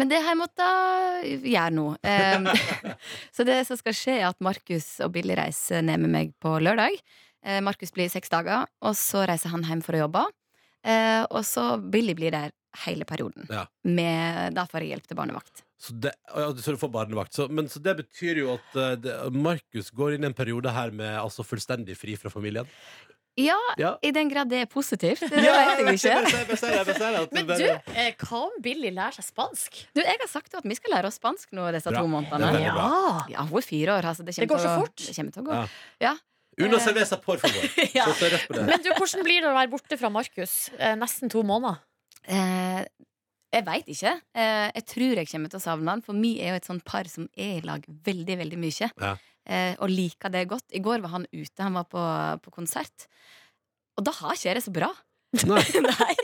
Men det har jeg måttet gjøre nå. Så det som skal skje, er at Markus og Billy reiser ned med meg på lørdag. Eh, Markus blir seks dager, og så reiser han hjem for å jobbe. Eh, og så Billy blir der hele perioden. Ja. Med, da får jeg hjelp til barnevakt. Så det, ja, så du får barnevakt. Så, men, så det betyr jo at eh, det, Markus går inn i en periode her med altså fullstendig fri fra familien. Ja, Ja. i den grad det er positivt. Det Ja, vet jeg ikke. jeg ser- jeg ser jeg ser Men du, bare- eh, hva om Billy lærer seg spansk? Du, Jeg har sagt at vi skal lære oss spansk nå disse Bra. to månedene. Bra. Ja, hun er fire år. Altså, det, Det går til så å- fort. Det kommer til å gå. Ja. Ja. Una Eh, cerveza, por favor. Ja. Men du, hvordan blir det å være borte fra Markus eh, nesten to måneder? Eh, jeg veit ikke. Eh, jeg tror jeg kommer til å savne han, for vi er jo et sånt par som er i lag veldig, veldig mye. Ja. Eh, og liker det godt. I går var han ute, han var på, på konsert. Og da har ikke jeg det så bra. Nei. Nei.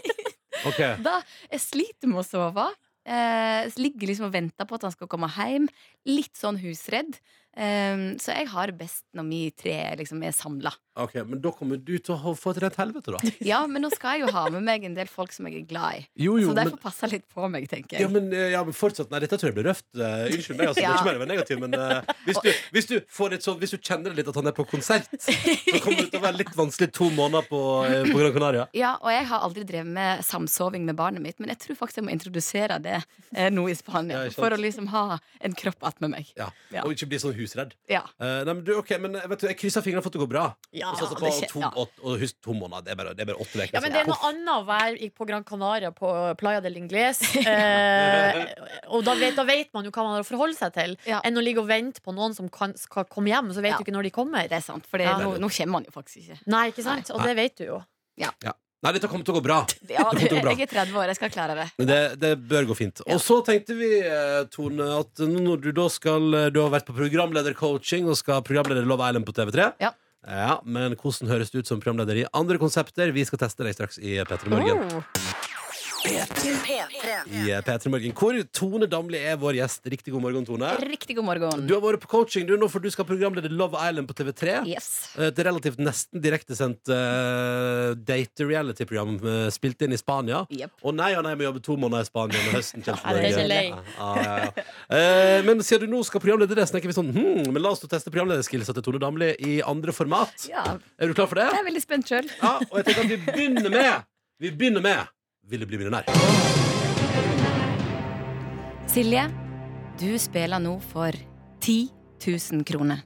Okay. Da, jeg sliter med å sove. Eh, ligger liksom og venter på at han skal komme hjem. Litt sånn husredd. Eh, så jeg har det best når vi tre liksom er samla. Ok, Men da kommer du til å få et rent helvete, da. Ja, men nå skal jeg jo ha med meg en del folk som jeg er glad i. Jo, jo, så derfor men- passer passe litt på meg, tenker jeg. Ja, men, eh, ja, men fortsatt, nei, dette tror jeg blir røft. Uh, unnskyld meg, altså, det er ikke mer å være negativ, men uh, hvis, du, hvis, du får et sånn, hvis du kjenner litt at han er på konsert, så kommer det til å være litt vanskelig to måneder på, uh, på Gran Canaria. Ja, og jeg har aldri drevet med samsoving med barnet mitt, men jeg tror faktisk jeg må introdusere det nå i Spania. Ja, for å liksom ha en kropp attmed meg. Ja. Ja. Og ikke bli sånn husredd. Ja. Nei, men du, ok, men vet du, Jeg krysser fingrene for at det går bra. Ja, og, satser det på det to, ja. og, og husk to måneder. Det er bare, det er bare åtte uker. Ja, men Det er noe annet å være på Gran Canaria, på Playa del Ingles. Eh, og da vet, da vet man jo hva man har å forholde seg til, enn å ligge og vente på noen som kan, skal komme hjem, så vet Ja. du ikke når de kommer. Det er sant, for Ja. nå, nå kommer man jo faktisk ikke. Nei, ikke sant? Og det vet du jo. Ja. Ja. Nei, dette kommer til å gå bra. Ja, du, gå bra. jeg er 30 år, jeg skal klare det. Men det, det bør gå fint. Og så tenkte vi, eh, Tone, at når du da skal eh, Du har vært på programledercoaching og skal programlede Love Island på TV3. Ja. Ja, Men hvordan høres det ut som programleder i andre konsepter? Vi skal teste deg straks i P3 Morgen. I eh, P3 Morgen Hvor Tone Damli er vår gjest. Riktig god morgen, Tone. Riktig god morgen. Du har vært på coaching du nå, for du skal programlede Love Island på TV3. Yes. Et relativt nesten direktesendt uh, date-reality-program uh, spilt inn i Spania. Yep. Og nei og nei, vi jobber to måneder i Spania når høsten kommer Ja. Ja, ja, ja. Eh, men siden du nå skal programlede det, så tenker vi sånn hmm, Men la oss teste programlederskillsa til Tone Damli i andre format. Ja, Er du klar for det? jeg er veldig spent sjøl. Ja, og jeg tenker at vi begynner med Vi begynner med Vil du bli millionær? Silje, du spiller nå for 10 000 kroner.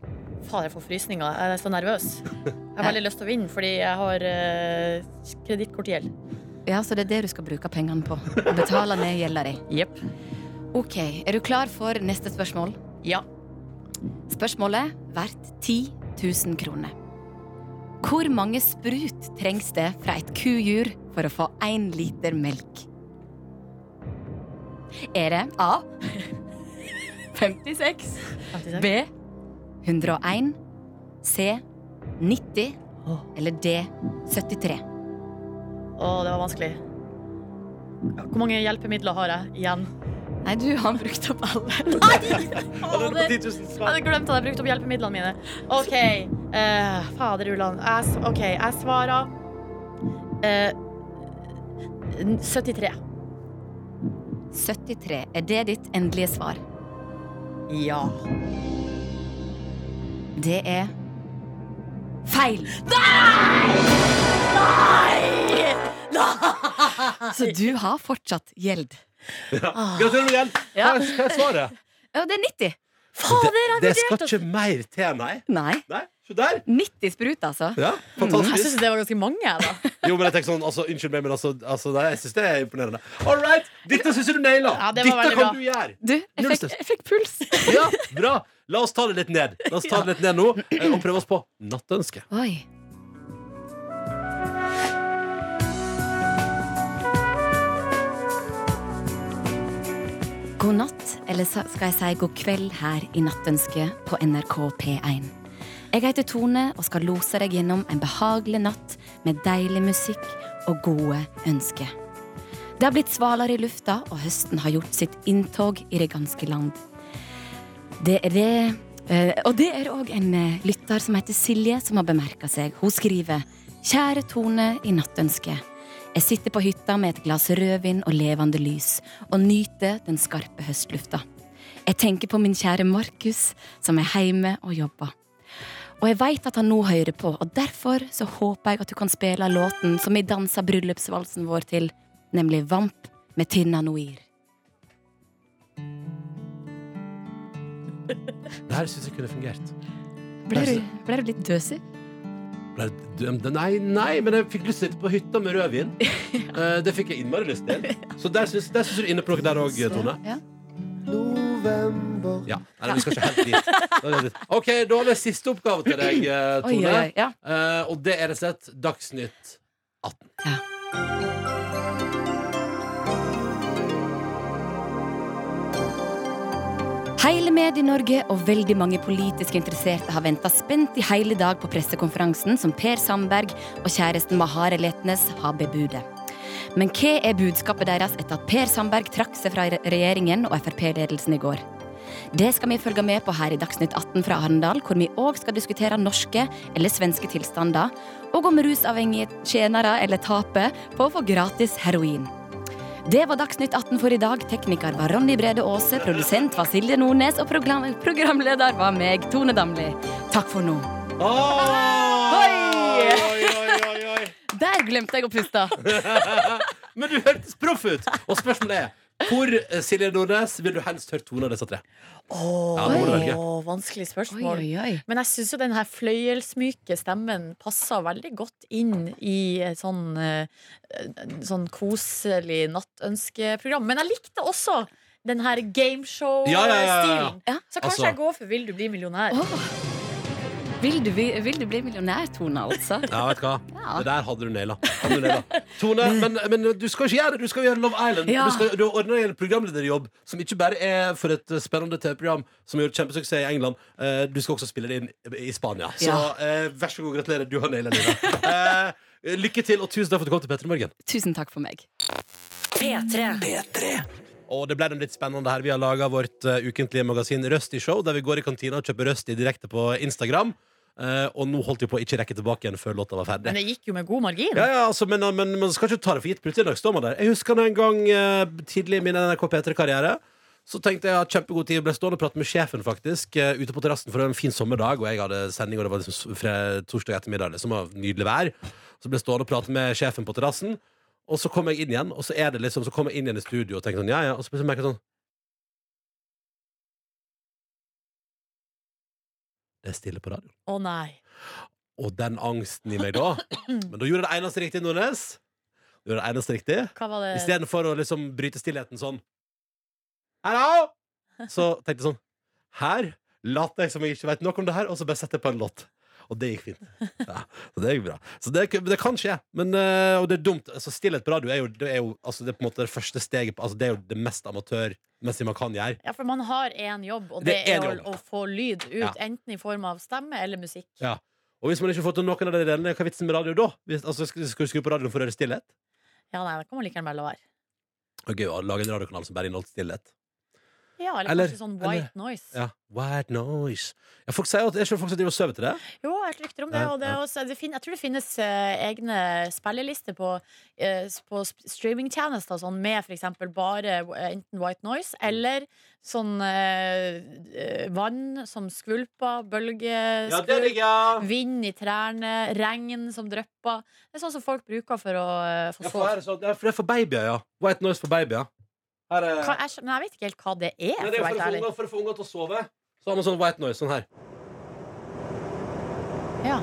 Fader, jeg får frysninger. Jeg er så nervøs. Jeg har veldig lyst til å vinne, fordi jeg har uh, kredittkortgjeld. Ja, så det er det du skal bruke pengene på. Å betale ned gjelda di. Yep. Ok, er du klar for neste spørsmål? Ja. Spørsmålet verdt 10 000 kroner. Hvor mange sprut trengs det fra et kujur for å få én liter melk? Er det A 56, B 101, C 90 eller D 73? Å, det var vanskelig. Hvor mange hjelpemidler har jeg igjen? Nei, du har brukt opp alle. Nei! Jeg hadde glemt at jeg brukte opp hjelpemidlene mine. OK. Uh, Faderullan. Jeg, s- OK, jeg svarer eh, 73. 73. Er det ditt endelige svar? Ja. Det er feil. Nei! Nei! Nei! Så du har fortsatt gjeld. Gratulerer med gjeld. Hva er hva er svaret? Ja, det er 90. det, det skal ikke mer til, nei. Nei. Nei, Se der! 90 sprut, altså. Ja, Jeg fantastisk. syns det var ganske mange, jeg, da. Jo, men jeg tenker sånn, altså, Unnskyld meg, men altså, altså nei, jeg syns det er imponerende. All right, Dette syns jeg du naila! Ja, det var Dette veldig kan bra. du gjøre! Du, jeg fikk, jeg fikk puls. Ja, bra! La oss ta det litt ned La oss ta det litt ned nå eh, og prøve oss på nattønske. Oi. God natt, eller sa- skal jeg si god kveld her i Nattønsket på NRK P1. Jeg heter Tone og skal lose deg gjennom en behagelig natt med deilig musikk og gode ønsker. Det har blitt svalere i lufta, og høsten har gjort sitt inntog i det ganske land. Det er det eh, Og det er òg en eh, lytter som heter Silje, som har bemerka seg. Hun skriver Kjære Tone i nattønsket. Jeg sitter på hytta med et glass rødvin og levende lys, og nyter den skarpe høstlufta. Jeg tenker på min kjære Markus, som er hjemme og jobber. Og jeg veit at han nå hører på, og derfor så håper jeg at du kan spille låten som vi dansa bryllupsvalsen vår til, nemlig Vamp med Tinna Noir. Det her syns jeg kunne fungert. Ble du, ble du litt døsig? Nei, nei, men jeg fikk lyst til på hytta med rødvin. ja. Det fikk jeg innmari lyst til. Så der syns der syns du er inne på noe der òg, Tone. Ja. Ja. Nei, vi skal ikke helt dit. OK, da har vi siste oppgave til deg, eh, Tone. oi, oi, ja. Eh, Og det er rett og slett Dagsnytt 18. Hele Medie-Norge og veldig mange politisk interesserte har venta spent i hele dag på pressekonferansen som Per Sandberg og kjæresten Mahare Letnes har bebudet. Men hva er budskapet deres etter at Per Sandberg trakk seg fra regjeringen og Frp-ledelsen i går? Det skal vi følge med på her i Dagsnytt 18 fra Arendal, hvor vi òg skal diskutere norske eller svenske tilstander, og om rusavhengige tjenere eller taper på å få gratis heroin. Det var Dagsnytt 18 for i dag. Tekniker var Ronny Brede Aase, produsent var Silje Nordnes, og program programleder var meg, Tone Damli. Takk for nå. Oh! Hoi! oi, oi. Der glemte jeg å puste. Men du hørtes proff ut! Og spørsmålet er hvor eh, Silje Nordnes vil du helst høre Tone av disse tre? Ja, velge. Åh, vanskelig spørsmål. Oi, oi. Men jeg syns jo den her fløyelsmyke stemmen passer veldig godt inn i et sånn, eh, sånn koselig nattønskeprogram. Men jeg likte også den her gameshow-stilen. Ja, ja, ja, ja, ja. Ja. Så kanskje Altså- jeg går for Vil du bli millionær? Vil du, bli- vil du bli millionær, Tone, altså? Ja, vet du hva? Ja. Det der hadde du naila. Tone, men, men du skal ikke gjøre det. Du skal gjøre Love Island. Ja. Du, skal, du ordner ordna en programlederjobb som ikke bare er for et spennende TV-program som har gjort kjempesuksess i England. Eh, Du skal også spille det inn i Spania. Så Ja. eh, vær så god, gratulerer. Du har naila det. Eh, lykke til, og tusen takk for at du kom til P3 morgen. Tusen takk for meg. P3. Og det ble den litt spennende her. Vi har laga vårt ukentlige magasin Rusty Show, der vi går i kantina og kjøper Rusty direkte på Instagram. Eh, og nå holdt de på å ikke rekke tilbake igjen før låta var ferdig. Men det gikk jo med god margin. Ja, ja, altså, men, men man skal ikke ta det for gitt. Plutselig står man der. Jeg husker en gang uh, tidlig i min NRK P3-karriere. Så tenkte jeg at kjempegod tid ble stående og prate med sjefen faktisk uh, ute på terrassen, for det var en fin sommerdag, og jeg hadde sending, og det var liksom torsdag ettermiddag. Liksom, og nydelig vær. Så ble jeg stående og prate med sjefen på terrassen, og så kom jeg inn igjen, og så er det liksom, så kom jeg inn igjen i studio og tenkte sånn, ja, ja, og så plutselig merket jeg sånn Det er stille på radioen. Å nei. Og den angsten i meg da Men da gjorde jeg det eneste riktig, Nordnes. Du gjorde det eneste riktig. Hva var det? Istedenfor å liksom bryte stillheten sånn Hallo! Så tenkte jeg sånn Her later jeg som jeg ikke vet noe om det her, og så bare setter jeg på en låt. Og det gikk fint. Ja, så det gikk bra. Så det, det kan skje. Men, øh, og det er dumt. Altså, stillhet på radio er jo, det er jo altså, det er på en måte det første steget altså, Det er jo det mest amatørmessige man kan gjøre. Ja, for man har én jobb, og Det det, er er å, å få lyd ut, Ja. enten i form av stemme eller musikk. Ja. Og hvis man ikke får til noen av de delene, hva er vitsen med radio da? Hvis, altså, skal, du skru på radioen for å høre stillhet? Ja, nei, det kan man like gjerne bare la være. Å lage en radiokanal som bare inneholder stillhet. Ja, eller, Eller- kanskje sånn eller- white noise. Ja, white noise. Ja, folk sier at, er ikke folk som driver og sover til det? Jo, jeg har rykter om det. Og det også, det finnes, jeg tror det finnes uh, egne spillelister på, uh, på streamingtjenester sånn, med f.eks. bare uh, enten white noise eller sånn vann som skvulper, bølgeskvulp, ja. vind i trærne, regn som drypper. Det er sånn som folk bruker for å få sove. sånn, ja, for det er for babyer, ja. White noise for babyer. Her er, Hva- jeg Men jeg vet ikke helt hva det er, Nei, det er for, å få ærlig. for å få unger til å sove. Så har man sånn white noise sånn her. Ja.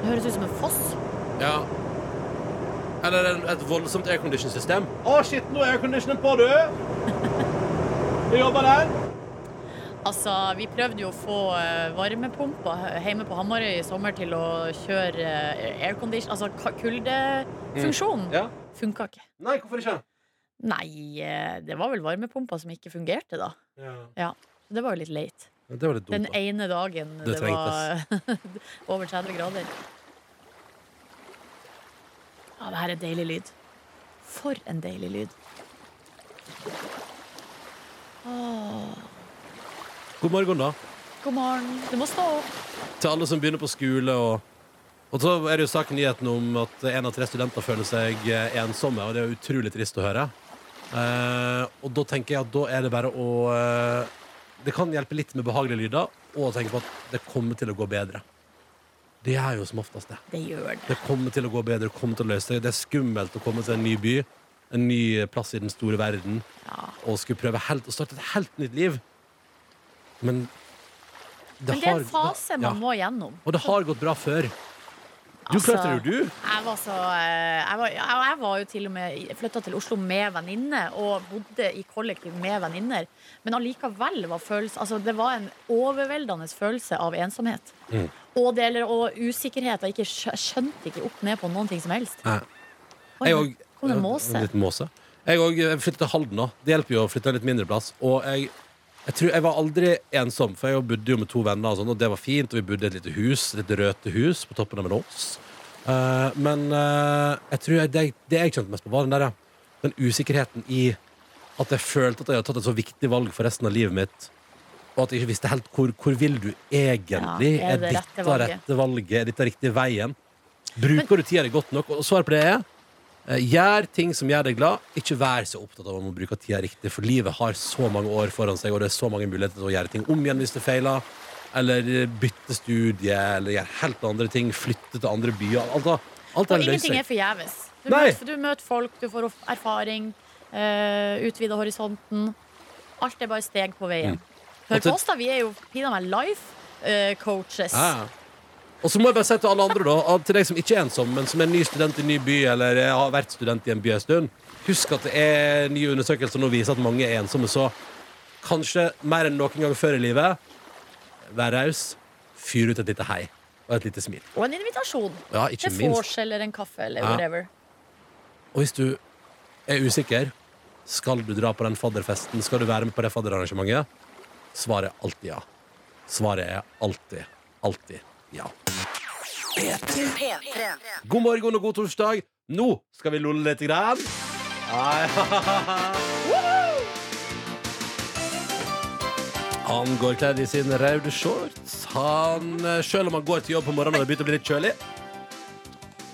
Det høres ut som en foss. Ja. Eller en, et voldsomt aircondition-system. Å, shit, nå er airconditionen på, du! Vi jobber der? Altså, Vi prøvde jo å få eh, varmepumpa hjemme på Hamarøy i sommer til å kjøre eh, aircondition, altså ka- kuldefunksjonen. Ja. Funka ikke. Nei, hvorfor ikke? Nei, eh, det var vel varmepumpa som ikke fungerte, da. Ja. Ja, Det var jo litt leit. Det var litt dumt, Den da. ene dagen Det det, var over 30 grader. Ja, det her er deilig lyd. For en deilig lyd. Åh, God morgen, da. god morgen. Du må stå opp. Til alle som begynner på skole. Og, og så er det jo saken nyheten om at en av tre studenter føler seg eh, ensomme, og det er jo utrolig trist å høre. Eh, og da tenker jeg at da er det bare å eh, Det kan hjelpe litt med behagelige lyder, og å tenke på at det kommer til å gå bedre. Det er jo som oftest det. Det gjør det. Det kommer til å gå bedre, det kommer til å løse seg. Det er skummelt å komme til en ny by, en ny plass i den store verden, og skulle prøve helt, å starte et helt nytt liv. Men det, Men det er har en fase man ja. må gjennom. Og det har gått bra før. Du Altså, klarte det jo, du. Jeg var, så, eh, jeg, var, jeg var jo til og med flytta til Oslo med venninne og bodde i kollektiv med venninner. Men allikevel var følelse, altså, det var en overveldende følelse av ensomhet. Mm. Og, det, eller, og usikkerhet. Jeg ikke skjønte ikke opp ned på noen ting som helst. Nei. Jeg òg- kom det en måse? En liten måse. Jeg òg flyttet til Halden. da Det hjelper jo å flytte en litt mindre plass. Og jeg, jeg tror jeg var aldri ensom, for jeg bodde jo med to venner, og, sånn, og det var fint. Og vi bodde i et lite hus, et lite røte hus på toppen av en ås. Uh, men uh, jeg tror jeg, det, det jeg kjente mest på, var den der Den usikkerheten i at jeg følte at jeg hadde tatt et så viktig valg for resten av livet mitt. Og at jeg ikke visste helt hvor, hvor vil du egentlig? Ja, er er det dette rette valget? rette valget? Er dette riktig veien? Bruker du tida di godt nok? Og svaret på det er gjør ting som gjør deg glad. Ikke vær så opptatt av om å bruke tida riktig, for livet har så mange år foran seg, og det er så mange muligheter til å gjøre ting om igjen hvis det feiler. Eller eh, bytte studie, eller gjøre helt andre ting. Flytte til andre byer. Alt, alt Og det løser ingenting er forgjeves. Du, møter- du møter folk, du får erfaring, uh, utvida horisonten. Alt er bare steg på veien. Mm. Hør på oss, da. Vi er jo pinadø meg life eh, coaches. Ja. Og så må jeg bare si til alle andre, da, til deg som ikke er ensom, men som er ny student i en ny by, eller har vært student i en by en stund, husk at det er nye undersøkelser nå viser at mange er ensomme, så kanskje mer enn noen gang før i livet, vær raus, fyr ut et lite hei og et lite smil. Og en invitasjon. Ja, ikke Til vors eller en kaffe eller Ja. whatever. Og hvis du er usikker, skal du dra på den fadderfesten, skal du være med på det fadderarrangementet, svaret er alltid ja. Svaret er alltid, alltid ja. God morgen og god torsdag. Nå skal vi lolle litt. Grann. Han går kledd i sine røde shorts. Han, eh, selv om han går til jobb på morgenen og det begynner å bli litt kjølig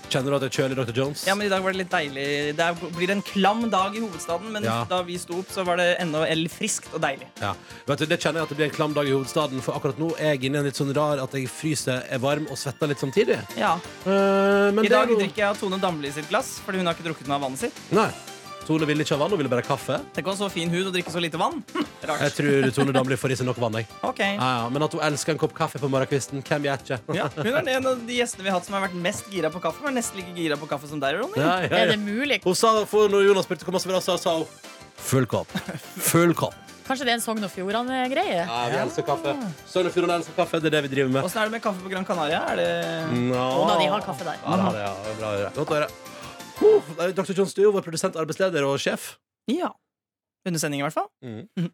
Kjenner du at det er kjølig, Dr. Jones? Ja, men I dag var det litt deilig. Det er- blir en klam dag i hovedstaden, men Ja. da vi sto opp, så var det eller friskt og deilig. Ja. Vet du, det kjenner jeg at det blir en klam dag i hovedstaden, for akkurat nå er jeg inne i en litt sånn rar at jeg fryser, er varm og svetter litt samtidig. Ja. Eh, men I det er dag noe- drikker jeg av Tone Damli sitt glass, fordi hun har ikke drukket noe av vannet sitt. Nei. Tone ville ikke ha vann, hun ville bare ha kaffe. Tenk å ha så fin hud og drikke så lite vann. Rart. Jeg tror Tone Damli får i seg nok vann. Jeg. Okay. Ja, ja. Men at hun elsker en kopp kaffe på morgenkvisten, hvem gjør ikke? Ja, hun er en av de gjestene vi har hatt som har vært mest gira på kaffe. Hun er nesten like gira på kaffe som deg, Ronny. Ja, ja, ja. Er det mulig? Hun sa, for når Jonas spurte hvor masse vi sa sa hun full kopp. Full kopp. Kanskje det er en Sogn og Fjordane-greie? Ja, vi elsker kaffe. Sogn og Fjordane elsker kaffe. Det er det vi driver med. Åssen er det med kaffe på Gran Canaria? Er det Nå. Og da de har kaffe der. Ja, det er, det, ja. Det er. Godt å høre. Uh, Dr. John Stue, vår produsent, arbeidsleder og sjef. Ja. Under sending, i hvert fall. Mm.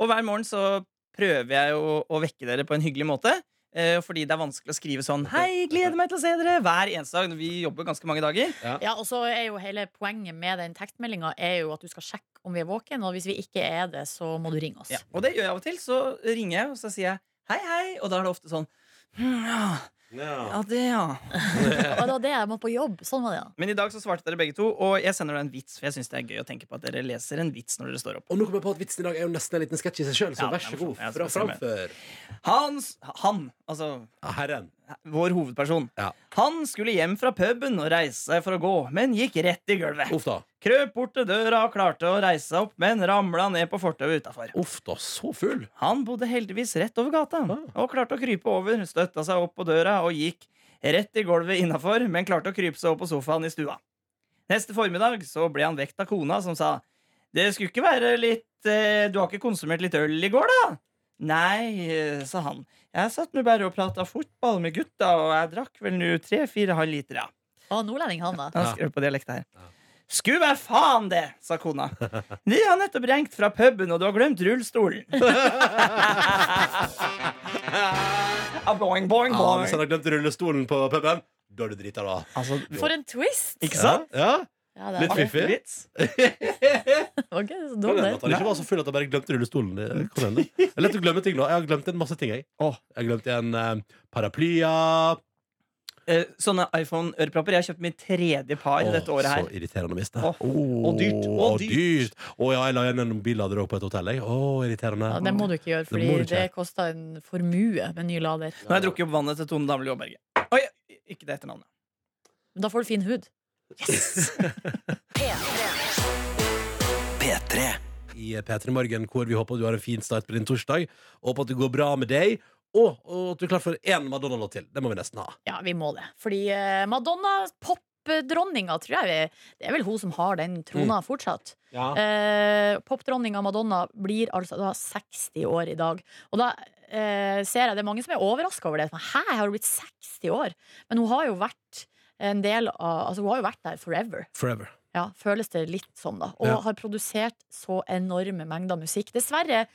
Og hver morgen så prøver jeg å, å vekke dere på en hyggelig måte. Eh, fordi det er vanskelig å skrive sånn 'Hei, gleder meg til å se dere' hver eneste dag. Vi jobber ganske mange dager. Ja, og så er jo hele poenget med den tekstmeldinga er jo at du skal sjekke om vi er våken, og hvis vi ikke er det, så må du ringe oss. Ja, og det gjør jeg av og til. Så ringer jeg, og så sier jeg 'hei, hei', og da er det ofte sånn «Hm, ja, ja, det, ja. og det var det jeg må på jobb. Sånn var det, ja. Men i dag så svarte dere begge to, og jeg sender deg en vits. For jeg syns det er gøy å tenke på at dere leser en vits når dere står opp. Og nå kommer jeg på at vitsen i dag er jo nesten en liten sketsj i seg sjøl, så Ja, vær så er god. Jeg Fra skal se framfør. Hans, han, altså Herren. Vår hovedperson. Ja. Han skulle hjem fra puben og reise seg for å gå, men gikk rett i gulvet. Uff da. Krøp bort til døra og klarte å reise seg opp, men ramla ned på fortauet utafor. Så full. Han bodde heldigvis rett over gata og klarte å krype over, støtta seg opp på døra og gikk rett i gulvet innafor, men klarte å krype seg opp på sofaen i stua. Neste formiddag så ble han vekt av kona, som sa Det skulle ikke være litt eh, Du har ikke konsumert litt øl i går, da? Nei, eh, sa han. Jeg satt nå bare og prata fotball med gutta, og jeg drakk vel nå tre-fire halvlitere. Å, nordlending han, da. Han skrev på dialekt her. Sku meg faen det, sa kona. De har nettopp ringt fra puben, og du har glemt rullestolen. boing, boing, boing, Ja, hvis han har glemt rullestolen på puben, da er du drita, da. Altså, For en twist! ikke sant? Ja, Ja, det Litt er fiffig. Vits. Ok, så Kan dum, hende det. at han ikke var så full at han bare glemte rullestolen. Det kan hende. Jeg er lett å glemme ting nå. Jeg har glemt en masse ting. Jeg, Åh. jeg glemte en uh, paraplya. Eh, sånne iPhone-ørepropper. Jeg har kjøpt min tredje par Åh, dette året her. Så irriterende å miste. Åh, og dyrt, og dyrt. Å ja, jeg la igjen en mobillader også på et hotell. Jeg. Å, irriterende. Ja, det må du ikke gjøre, Det fordi må du det, ikke. kosta en formue med ny lader. Nå har jeg drukket opp vannet til Tone Damli Aaberge. Oi, ikke det etternavnet. Da får du fin hud. P3. I P3 Morgen, hvor vi håper du har en fin start på din torsdag. Håper at det går bra med deg. Og, og at du er klar for én Madonna-låt til. Det må vi nesten ha. Ja, vi må det. Fordi eh, Madonna, popdronninga, tror jeg vi Det er vel hun som har den trona fortsatt. Ja. Eh, Popdronninga Madonna blir altså da 60 år i dag. Og da eh, ser jeg det er mange som er overraska over det. Hæ, har hun blitt 60 år? Men hun har jo vært en del av Altså hun har jo vært der forever. Forever. Ja, føles det litt sånn, da. Og Ja. har produsert så enorme mengder musikk. Dessverre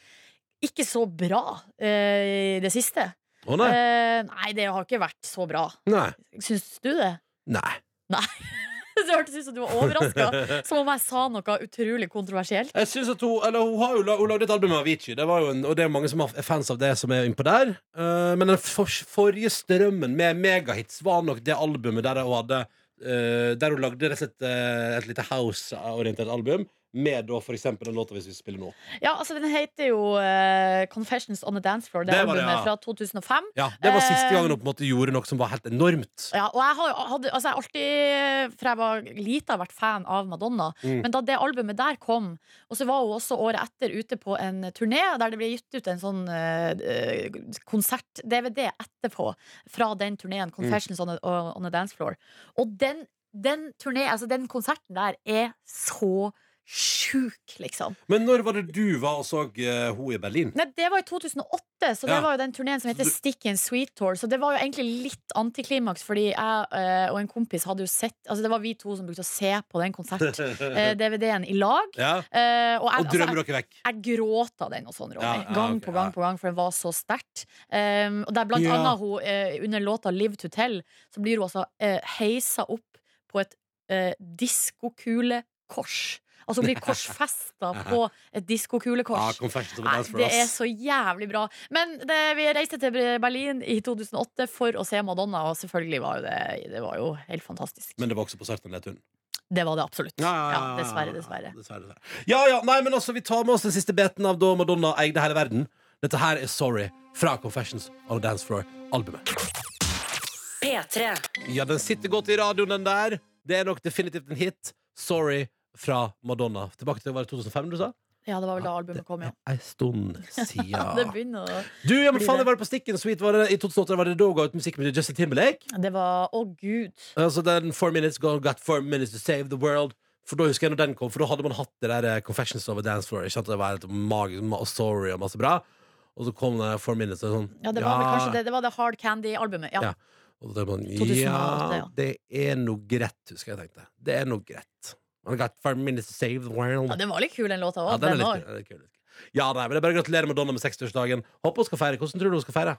ikke så bra eh, i det siste. Å nei. Eh, nei, det har ikke vært så bra. Nei. Syns du det? Nei. Nei. Det hørtes ut som du var overraska. Som om jeg sa noe utrolig kontroversielt. Jeg synes at hun, eller hun har jo la- hun lagde et album med Avicii, det var jo en, og det er mange som er fans av det som er innpå der. Eh, men den for, forrige strømmen med megahits var nok det albumet der hun hadde eh, Der hun lagde rett eh, et lite house-orientert album. Med da eksempel den låta vi skal spille nå. Ja, altså Den heter jo uh, 'Confessions on the Dance Floor'. Det, Det var det, albumet ja. fra 2005. Ja, Det var siste Eh, gangen hun på en måte gjorde noe som var helt enormt. Ja, og jeg har hadde, altså alltid, fra jeg var lita, vært fan av Madonna. Mm. Men da det albumet der kom, og så var hun også året etter ute på en turné der det ble gitt ut en sånn uh, konsert-DVD etterpå fra den turneen, 'Confessions on, the, on the Dance Floor'. Og den, den turné, altså den konserten der, er så sjuk, liksom. Men når var det du var og så uh, hun i Berlin? Nei, det var i 2008, så det Ja. var jo den turneen som heter Stick and Sweet Tour. Så det var jo egentlig litt antiklimaks, fordi jeg uh, og en kompis hadde jo sett Altså, det var vi to som brukte å se på den konsert-DVD-en i lag. Ja. Eh, og jeg, Og drømmer altså, dere vekk? jeg gråt av den og sånn, Ronny. Ja, gang ok, på gang på gang, for den var så sterkt. Um, og der blant annet hun, eh, under låta Live to Tell, så blir hun altså uh, heisa opp på et uh, diskokulekors. Altså blir korsfesta på et diskokulekors. Ja, det er så jævlig bra. Men det, vi reiste til Berlin i 2008 for å se Madonna, og selvfølgelig var jo det, det var jo helt fantastisk. Men det var også på starten nedturen. Det var det absolutt. Ja, ja, ja, Ja, ja, dessverre, ja, dessverre. dessverre, dessverre. Ja, ja, nei, men altså, vi tar med oss den siste beten av da Madonna eide hele verden. Dette her er Sorry fra Confessions on the Dance Floor-albumet. P3. Ja, den sitter godt i radioen, den der. Det er nok definitivt en hit. Sorry fra Madonna. Tilbake til var det 2005, du sa? Ja, det var vel da albumet kom, ja. Ei stund siden. Det begynner å Du, ja, men faen, det. var på Stikken Sweet var det, I 2008 var det da ga ut musikk med Justin Timberlake. Det var Å, gud. Altså den Four Minutes Got, got Four Minutes to Save the World. For da husker jeg når den kom For da hadde man hatt det der eh, Confessions of a Dance Floor. Ikke sant? Det var et magisk, og sorry og masse bra. Og så kom det Four Minutes og sånn Ja, det var vel kanskje det. Det var det Hard Candy-albumet. Ja. Ja. Og det, man, 2008, ja, ja. det er noe greit, husker jeg tenkte. Det er noe greit. I got five minutes to save the world. ja, Den var litt kul, den låta Ja, òg. den er litt kul, den er kul, litt kul. Ja, nei, men det er bare gratulere Madonna med 60-årsdagen. Håper hun skal feire. Hvordan tror du hun skal feire?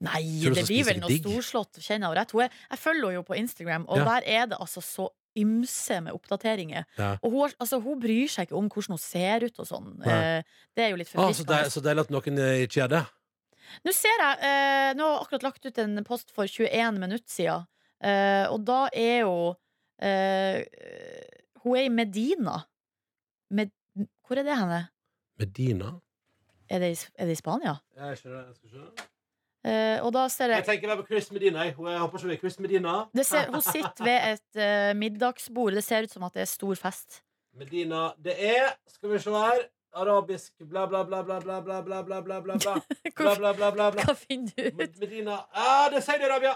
Nei, det blir vel noe digg? storslått, kjenner jeg henne rett. Jeg følger henne jo på Instagram, og Ja. der er det altså så ymse med oppdateringer. Ja. Og hun, altså, hun bryr seg ikke om hvordan hun ser ut og sånn. Eh, det er jo litt forfriskende. Ah, så deilig at noen eh, ikke gjør det. Nå ser jeg eh, Nå har jeg akkurat lagt ut en post for 21 minutter siden, eh, og da er hun eh, Hun er i Medina. Med, hvor er det henne? Medina? Er det, i, er det i Spania? Jeg skjønner, jeg skal skjønne. Uh, og da ser Jeg jeg tenker meg på Chris Medina. jeg. Håper ikke hun er Chris Medina. det ser, Hun sitter ved et uh, middagsbord. Det ser ut som at det er stor fest. Medina. Det er, skal vi se her Arabisk bla, bla, bla, bla, bla, bla, bla, bla, bla, bla, bla. Bla, bla, bla, bla, bla. Hva finner du ut? Medina ah, Det er Saudi-Arabia!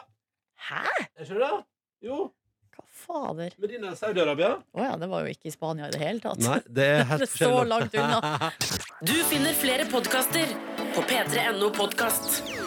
Hæ? Er ikke det? Jo. Hva fader? Medina Saudi-Arabia. Å ja, det var jo ikke i Spania i det hele tatt. Nei, det er helt Det så langt unna. Du finner flere podkaster på p3.no podkast.